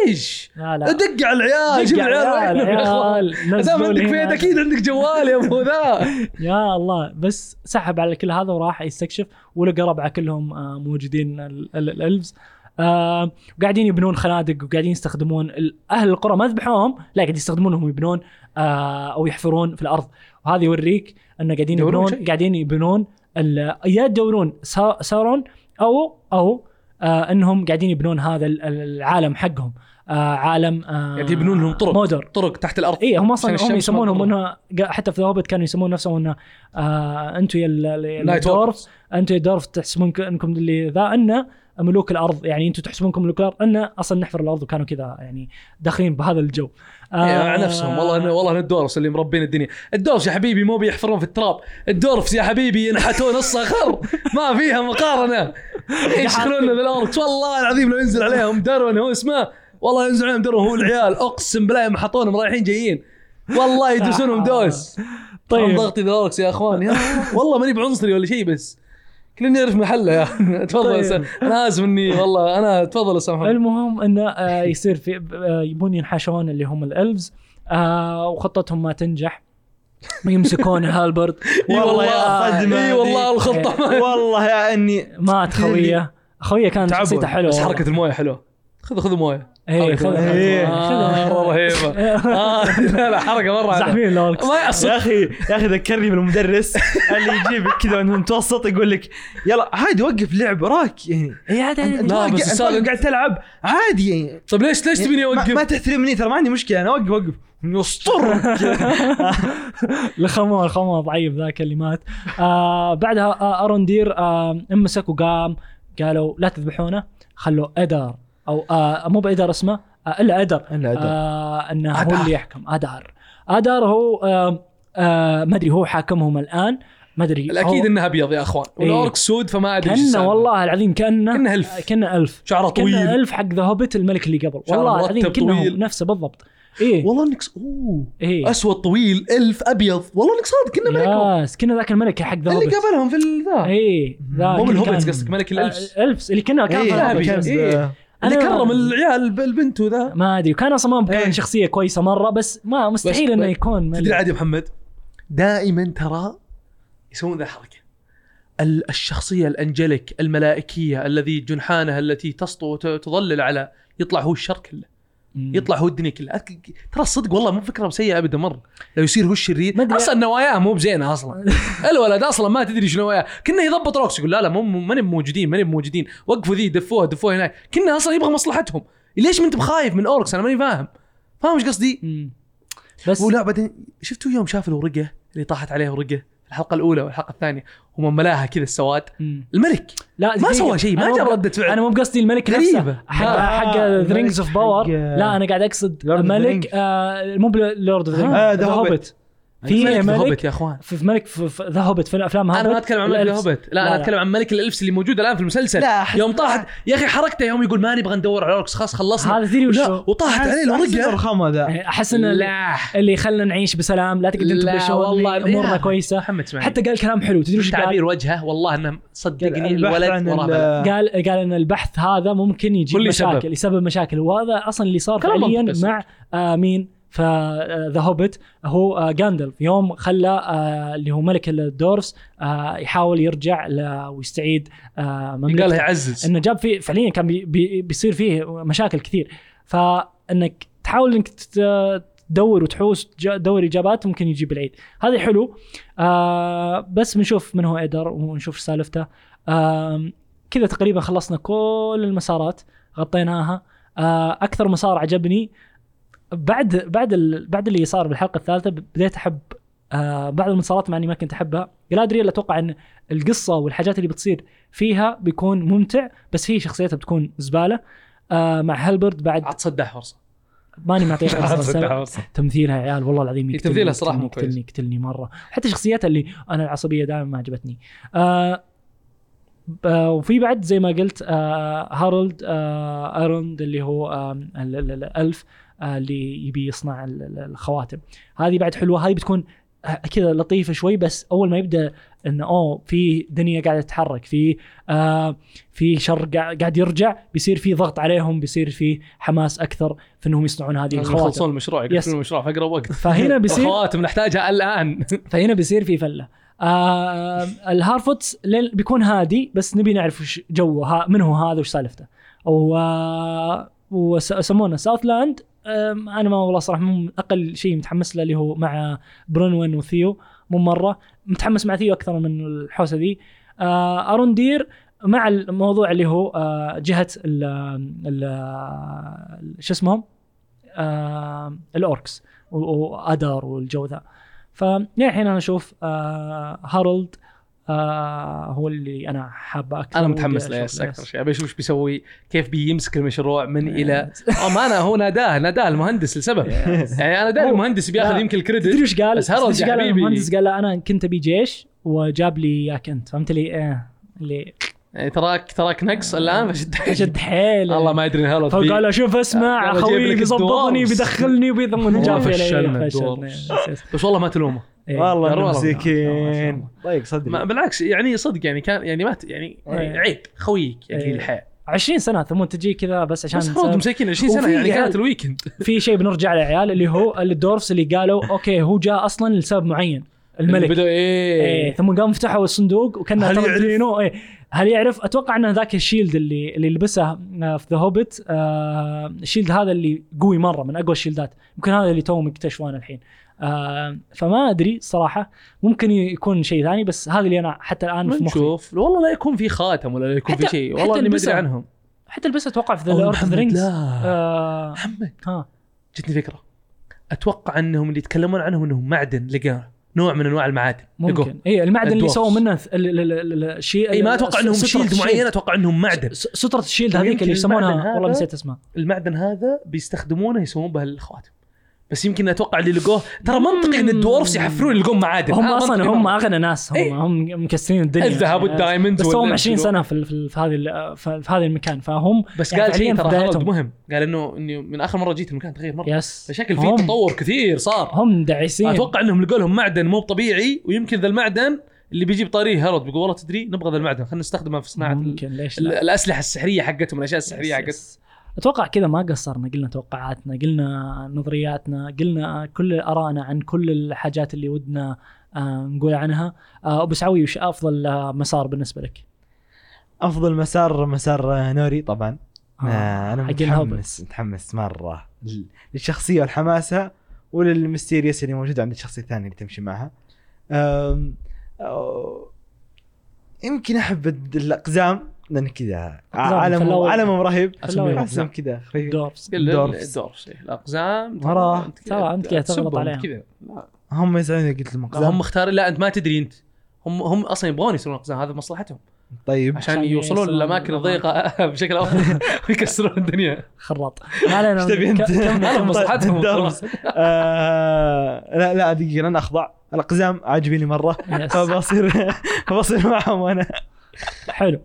ليش؟ لا لا دق على العيال جيب العيال عيال، دام عندك هنا. أكيد عندك جوال يا أبو ذا يا الله بس سحب على كل هذا وراح يستكشف ولقى ربعه كلهم آه، موجودين ال- ال- ال elves. آه وقاعدين يبنون خنادق وقاعدين يستخدمون أهل القرى ما ذبحوهم لا قاعد يستخدمونهم يبنون آه أو يحفرون في الأرض. وهذا يوريك انه قاعدين يبنون شيء. قاعدين يبنون يا يدورون سا- سارون أو أو آه أنهم قاعدين يبنون هذا ال- ال- العالم حقهم. عالم آه قاعد يبنون لهم طرق موردور. طرق تحت الأرض. اي هم أصلا هم يسمونهم إنه حتى في The Hobbit كانوا يسمون نفسهم إنه آه أنتم يا ال dwarf أنتم يا ال dwarf تحسبون إنكم اللي ذا إن ملوك الأرض يعني أنتم تحسبونكم ملوك الأرض إن أصلا نحفر الأرض وكانوا كذا يعني داخلين بهذا الجو. آه على نفسهم. والله أنا والله أنا الدورس اللي مربين الدنيا. الدورس يا حبيبي مو بيحفرون في التراب. الدورفس يا حبيبي ينحتون الصخر. ما فيها مقارنة. يشغلون بالاوركس والله العظيم لو ينزل عليهم درون هو اسمه والله عليهم درون هو العيال اقسم بالله ما حطونهم رايحين جايين. والله يدوسونهم دوس. طيب. ضغطي ذا الاوركس يا اخوان. يا والله ماني بعنصري ولا شيء بس. كلنا نعرف محله يا تفضل طيب. أنا آسف إني والله أنا تفضل أستاذ محمد. المهم انه آه يصير في آه يبون ينحشون اللي هم ال elves آه وخطتهم ما تنجح. يمسكون هالبرد إي والله يا صدمة إي والله. الخطة. ما والله يا إني مات خويه خويه كان تعبوا. شخصيته حلوة بس. حركة الموية حلوة. خذ خذ موية. إيه حركة خذها إيه. خذها رهيبه آه، لا لا حركة مرة. زحمين ال orcs ما يا أخي يا أخي ذكرني بالمدرس. اللي يجيبك كذا وانت متوسط يقول لك يلا عادي وقف لعب وراك. يعني واقف أنت- قاعد تلعب. عادي. يعني طيب ليش ليش تبيني ما, ما اوقف؟ تحترمني ترى ما عندي مشكلة أنا أوقف أوقف. يسطر الخمار الخمار ضعيف ذاك اللي مات. آه بعدها آه اروندير آه انمسك وقام قالوا لا تذبحونه خلوا إدار. أو آه مو بادار اسمه آه إلا أدر. إلا أدر. آه إنه هو. اللي يحكم. أدار. أدار هو آه آه ما أدري هو حاكمهم الآن. ما أدري الأكيد هو- إنه أبيض يا أخوان. إيه. وال orc سود فما أدري كأنه السالفة. والله العظيم كأنه كأنه elf. كأنه elf. شعره كأنه طويل. elf حق The Hobbit الملك اللي قبل. والله العظيم كأنه طويل. نفسه بالضبط. إيه. والله إنك أوه. إيه. أسود طويل elf أبيض. والله إنك صادق كنا ملكهم yes كنا ذاك الملك حق ذا اللي قبلهم في ذا. إيه ذاك مو ال hobbits قصدك ملك ال elves آه، elves اللي كنا كان إيه،. كان- إيه. اللي كرم العيال الب- البنت وذا. ما أدري. وكان أصلا ما كان إيه. شخصية كويسة مرة بس ما مستحيل بس- إنه يكون تدري ملك عاد يا محمد؟ دائما ترى يسوون ذا الحركه ال- الشخصية ال angelic الملائكية الذي جنحانها التي تسطو وتظلل على يطلع هو الشر كله. يطلع هو الدنيا كلها. ترى الصدق والله مو فكرة سيئة أبدا مرة. لو يصير هو الشرير. أصلا نواياه مو بزينة أصلا. الولد أصلا ما تدري شو نواياه. كنا يضبط orcs يقول لا لا مو ماني موجودين ماني موجودين. وقفوا ذي دفوها دفوها هناك. كنا أصلا يبغى مصلحتهم. ليش ما أنت بخايف من orcs؟ أنا ماني فاهم. فاهم إيش قصدي؟ بس ولا بعدين شفتوا يوم شاف الورقة اللي طاحت عليه ورقة؟ الحلقة الأولى والحلقة الثانية هم ملاها كذا السواد. الملك لا ما. سوى شيء، ما أنا جاب مو- ردة فعل. أنا مو بقصدي الملك غريبة. نفسه حق آه، حق ذا Rings of Power لا أنا قاعد أقصد ملك. آه، مو Lord of The Hobbit في ملك هوبت يا أخوان. في ملك The Hobbit في الأفلام أنا ما أتكلم عن ملك The. Hobbit لا, أنا أتكلم عن ملك ال elves اللي موجود الآن في المسلسل. لا، يوم طاحت يا أخي حركته يوم يقول ما نبغى ندور على orcs خلاص خلصنا. هذا تدري لا وشو؟ وطاحت عليه الورقه الرخامه ذا يعني أحس إن لا اللي يخلنا نعيش بسلام لا تقعد لا، تبلشون والله، أمورنا كويسة. محمد اسمعني حتى قال كلام حلو. تدري وش قال؟ تعبير وجهه والله إنه صدقني البحث الولد. قال قال إن البحث هذا ممكن يجيب كل مشاكل سبب. يسبب مشاكل. وهذا أصلا اللي صار فعليا مع آه مين؟ ف The Hobbit هو آه جاندلف يوم خلى آه اللي هو ملك ال dwarves آه يحاول يرجع ويستعيد آه قال مملكته يعزز إنه جاب فيه فعليا كان بي بي بيصير فيه مشاكل كثير. فإنك تحاول إنك تدور وتحوس تدور إجابات ممكن يجيب العيد. هذا حلو. آه بس بنشوف من هو ايدر ونشوف سالفته. آه كذا تقريبا خلصنا كل المسارات غطيناها. آه أكثر مسار عجبني بعد بعد ال بعد اللي صار بالحلقة الثالثة بديت أحب آه بعض المسارات مع إني ما كنت أحبها. جلادريل أتوقع إن القصة والحاجات اللي بتصير فيها بيكون ممتع بس هي شخصيتها بتكون زبالة. آه مع هالبرد بعد عاد فرصه ماني معطيه عاد فرصة. صدح فرصه تمثيلها يا عيال والله العظيم يقتلني تمثيلها صراحة يقتلني مو كويس. يقتلني يقتلني مرة. حتى شخصيتها اللي أنا العصبية دائما ما عجبتني. آه آه وفي بعد زي ما قلت آه هارولد آه ايروند اللي هو آه ال- ال- ال- الالف اللي يبي يصنع ال- ال- الخواتم. هذه بعد حلوة. هذه بتكون آه، كذا لطيفة شوي بس أول ما يبدأ انه أوه في دنيا قاعدة تتحرك في آه في شر قاع- قاعد يرجع بيصير في ضغط عليهم بيصير في حماس أكثر في إنهم يصنعون هذه الخواتم. يخلصون المشروع. يقفلون المشروع في أقرب وقت. فهنا بيصير الخواتم نحتاجها الآن. فهنا بيصير في فلة. آه الهارفوتس بيكون هادي بس نبي نعرف وش جوه من هو هذا وش سالفته. و ويسمونه Southland أنا ما والله صراحة مو أقل شيء متحمس له اللي هو مع برونوين وثيو. مو مرة. متحمس مع ثيو أكثر من الحوسة ذي. آه اروندير مع الموضوع اللي هو آه جهة ال شو اسمهم؟ آه ال orcs وآدار والجو ذا. فلين الحين أنا أشوف هارولد آه هو اللي أنا حابة أكثر أنا متحمس له. أكثر شيء. أبي أشوف إيش بيسوي كيف بيمسك المشروع من إلى أو ما أنا هو ناداه ناداه المهندس لسبب. يعني أنا داري هو- المهندس بياخذ لا. يمكن تدري ال credit وش قال؟ بس تدري قال. المهندس قال لا أنا كنت أبي جيش وجاب لي إياك أنت. فهمت لي؟ إيه اللي يعني تراك تراك نقص الآن؟ فشد شد حيله الله ما يدري هارولد بي- فقال أشوف اسمع قال أجيب أخوي بيظبطني ال dwarves. بيدخلني بيضمن والله جاب لي فشلنا. بس والله ما تلومه. إيه. والله مسكين صدري ما بالعكس يعني صدق يعني كان يعني ما يعني إيه. عيب خويك يعني إيه. الحياة 20 سنة ثم تجي كذا بس عشان بس نسولف. مساكين 20 سنة يعني كانت ال weekend في شيء بنرجع له يا عيال اللي هو ال dwarves اللي قالوا okay هو جاء أصلا لسبب معين الملك بدأ إيه, إيه ثم قاموا فتحوا الصندوق وكان هل يعرف؟ إيه هل يعرف؟ أتوقع ان ذاك ال shield اللي اللي لبسه آه، في The Hobbit آه ال shield هذا اللي قوي مرة من أقوى ال shield ات يمكن هذا اللي توهم يكتشفونه الحين آه فما أدري صراحة. ممكن يكون شيء ثاني بس هذا اللي أنا حتى الآن في مخي. نشوف. والله لا يكون في خاتم ولا لا يكون في شيء. والله اني ما ادري. عنهم. حتى لبسه أتوقع في The of محمد، Rings لا. آه محمد. ها. جتني فكرة. أتوقع أنهم اللي يتكلمون عنهم انهم معدن لقاه نوع من أنواع المعادن. ممكن. اي المعدن اللي. سووا منه الشيء أي ما أتوقع إنهم shield. معين أتوقع إنهم معدن. س- سترة ال shield هذيك ويمكن اللي يسمونها. والله نسيت اسمها. المعدن هذا بيستخدمونه يسوون به الخواتم. بس يمكن أتوقع اللي لقوه ترى منطقي إن ال dwarves يحفرون يلقون معادن هم آه، أصلا هم. أغنى ناس. هم إيه. هم مكسرين الدنيا. الذهب يعني. وال diamond بس هم وال- 20 سنة في في هذه في هذا المكان. فهم بس يعني قال شيء ترى. مهم. قال إنه اني من آخر مرة جيت المكان تغير مرة. yes فشكل في تطور كثير صار. هم دعيسين أتوقع إنهم لقوا لهم معدن مو طبيعي ويمكن ذا المعدن اللي بيجيب طاريه هيرود بيقول والله تدري نبغى ذا المعدن. خلينا نستخدمه في صناعة ممكن ليش ال- لا؟ الأسلحة السحرية حقتهم الأشياء السحرية حقتهم. أتوقع كذا ما قصرنا قلنا توقعاتنا قلنا نظرياتنا قلنا كل آرائنا عن كل الحاجات اللي ودنا آه نقول عنها آه أبو سعوي وش أفضل آه مسار بالنسبة لك؟ أفضل مسار مسار نوري طبعا آه، آه أنا. متحمس متحمس مرة لل- للشخصية والحماسة وللمستيريس اللي موجود عند الشخصية الثانية اللي تمشي معها أم... أو... يمكن أحب الأقزام لأن كذا. الأول. عالمهم رهيب. أحسهم. كذا خفيف دورفز دورفز. الأقزام. مرة. ترى أنت كذا تغلط عليهم. كذا. هم يزعلون اذا قلت لهم هم اقزام مختار لا أنت ما تدري أنت. هم هم أصلا يبغون يصيرون أقزام هذا مصلحتهم. طيب. عشان عشان يوصلون للاماكن. الضيقه بشكل أفضل. ويكسرون الدنيا. خراط. ما علينا. إيش تبي أنت؟ مصلحتهم. آه لا لا دقيقة لن أخضع. الأقزام عاجبيني مرة. فبصير فبصير معهم وأنا حلو.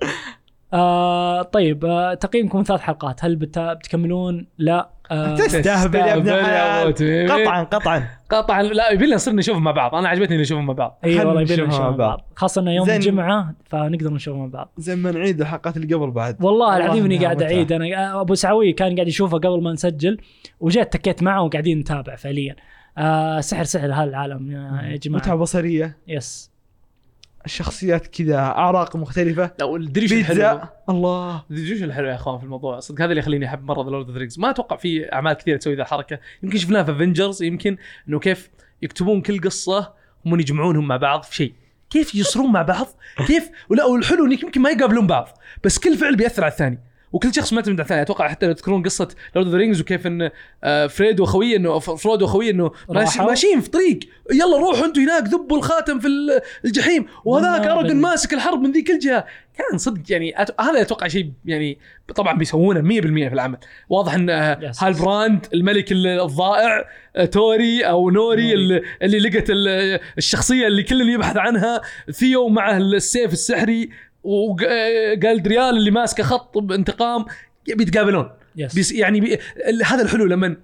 آه طيب آه تقييمكم ثلاث حلقات. هل بت- بتكملون؟ لا. آه تستهبل يا ابن الحلال. قطعا قطعا. قطعا. لا يبي لنا نصير نشوف مع بعض. أنا عجبتني نشوفهم مع بعض. اي والله يبينا نشوفها نشوف مع بعض. خاصة انه يوم زين. الجمعة فنقدر نشوف مع بعض. زي ما نعيد الحلقات اللي قبل بعد. والله العظيم إني قاعد. أعيد. أنا أبو سعوي كان قاعد يشوفه قبل ما نسجل وجيت تكيت معه وقاعدين نتابع فعليا. آه سحر سحر هالعالم يا جماعة. متعة بصرية. yes. الشخصيات كذا أعراق مختلفة. لو تدري شو الحلو الله. تدري شو الحلو يا أخوان في الموضوع. صدق هذا اللي يخليني أحب مرة The Lord of ما أتوقع في أعمال كثيرة تسوي ذا الحركة. يمكن شفناها في Avengers يمكن إنه كيف يكتبون كل قصة هم يجمعونهم مع بعض في شيء. كيف يصرون مع بعض؟ كيف؟ ولا والحلو إنك يمكن ما يقابلون بعض بس كل فعل بيأثر على الثاني. وكل شخص معتمد على الثاني أتوقع حتى لو تذكرون قصة Lord of Rings وكيف إن آه، فريد واخويه إنه ف- فرودو واخويه إنه. ماشيين في طريق. يلا روحوا أنتم هناك ذبوا الخاتم في ال- الجحيم. وهذاك بن- ماسك الحرب من ذيك الجهة. كان صدق يعني أت... هذا أتوقع شيء يعني طبعا بيسوونه 100% في العمل. واضح إن آه،. هالبراند الملك ال- الضائع آه، توري أو نوري. اللي, اللي لقت ال- الشخصية اللي كل يبحث عنها. ثيو معه السيف السحري. وجالدريال اللي ماسكه خط بانتقام بيتقابلون. يس بيس يعني بي... هذا الحلو لما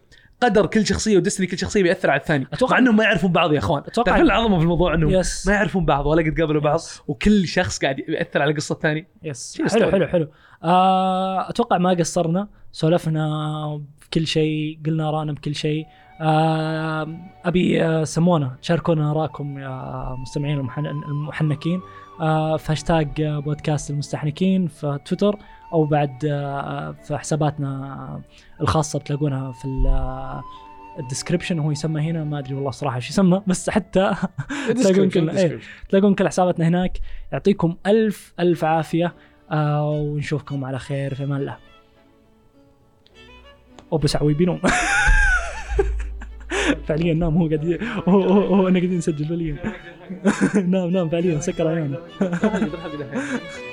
قدر كل شخصية ودستني كل شخصية بيأثر على الثاني. أتوقع- مع إنهم ما يعرفون بعض يا أخوان. تعرفون العظمة في الموضوع إنهم يس ما يعرفون بعض ولا قد قابلوا بعض يس. وكل شخص قاعد يأثر على قصه الثاني يس حلو. حلو حلو. آه أتوقع ما قصرنا سولفنا في كل شيء قلنا رانا بكل شيء. آه أبي آه سمونا شاركونا اراءكم يا مستمعين المحن- المحنكين. في هاشتاج آه، بودكاست المستحنكين في تويتر أو بعد آه في حساباتنا الخاصة بتلاقونها في ال- آه، description هو يسمى هنا ما أدري والله صراحة إيش يسمى بس حتى تلاقون كل إيه. تلاقون كل حساباتنا هناك. يعطيكم ألف ألف عافية آه ونشوفكم على خير في أمان الله. ابو سعوي بينوم فعليا نام هو قاعد هو هو, هو أنا قاعدين نسجل فعليا. نام نام فعليا سكر عيونه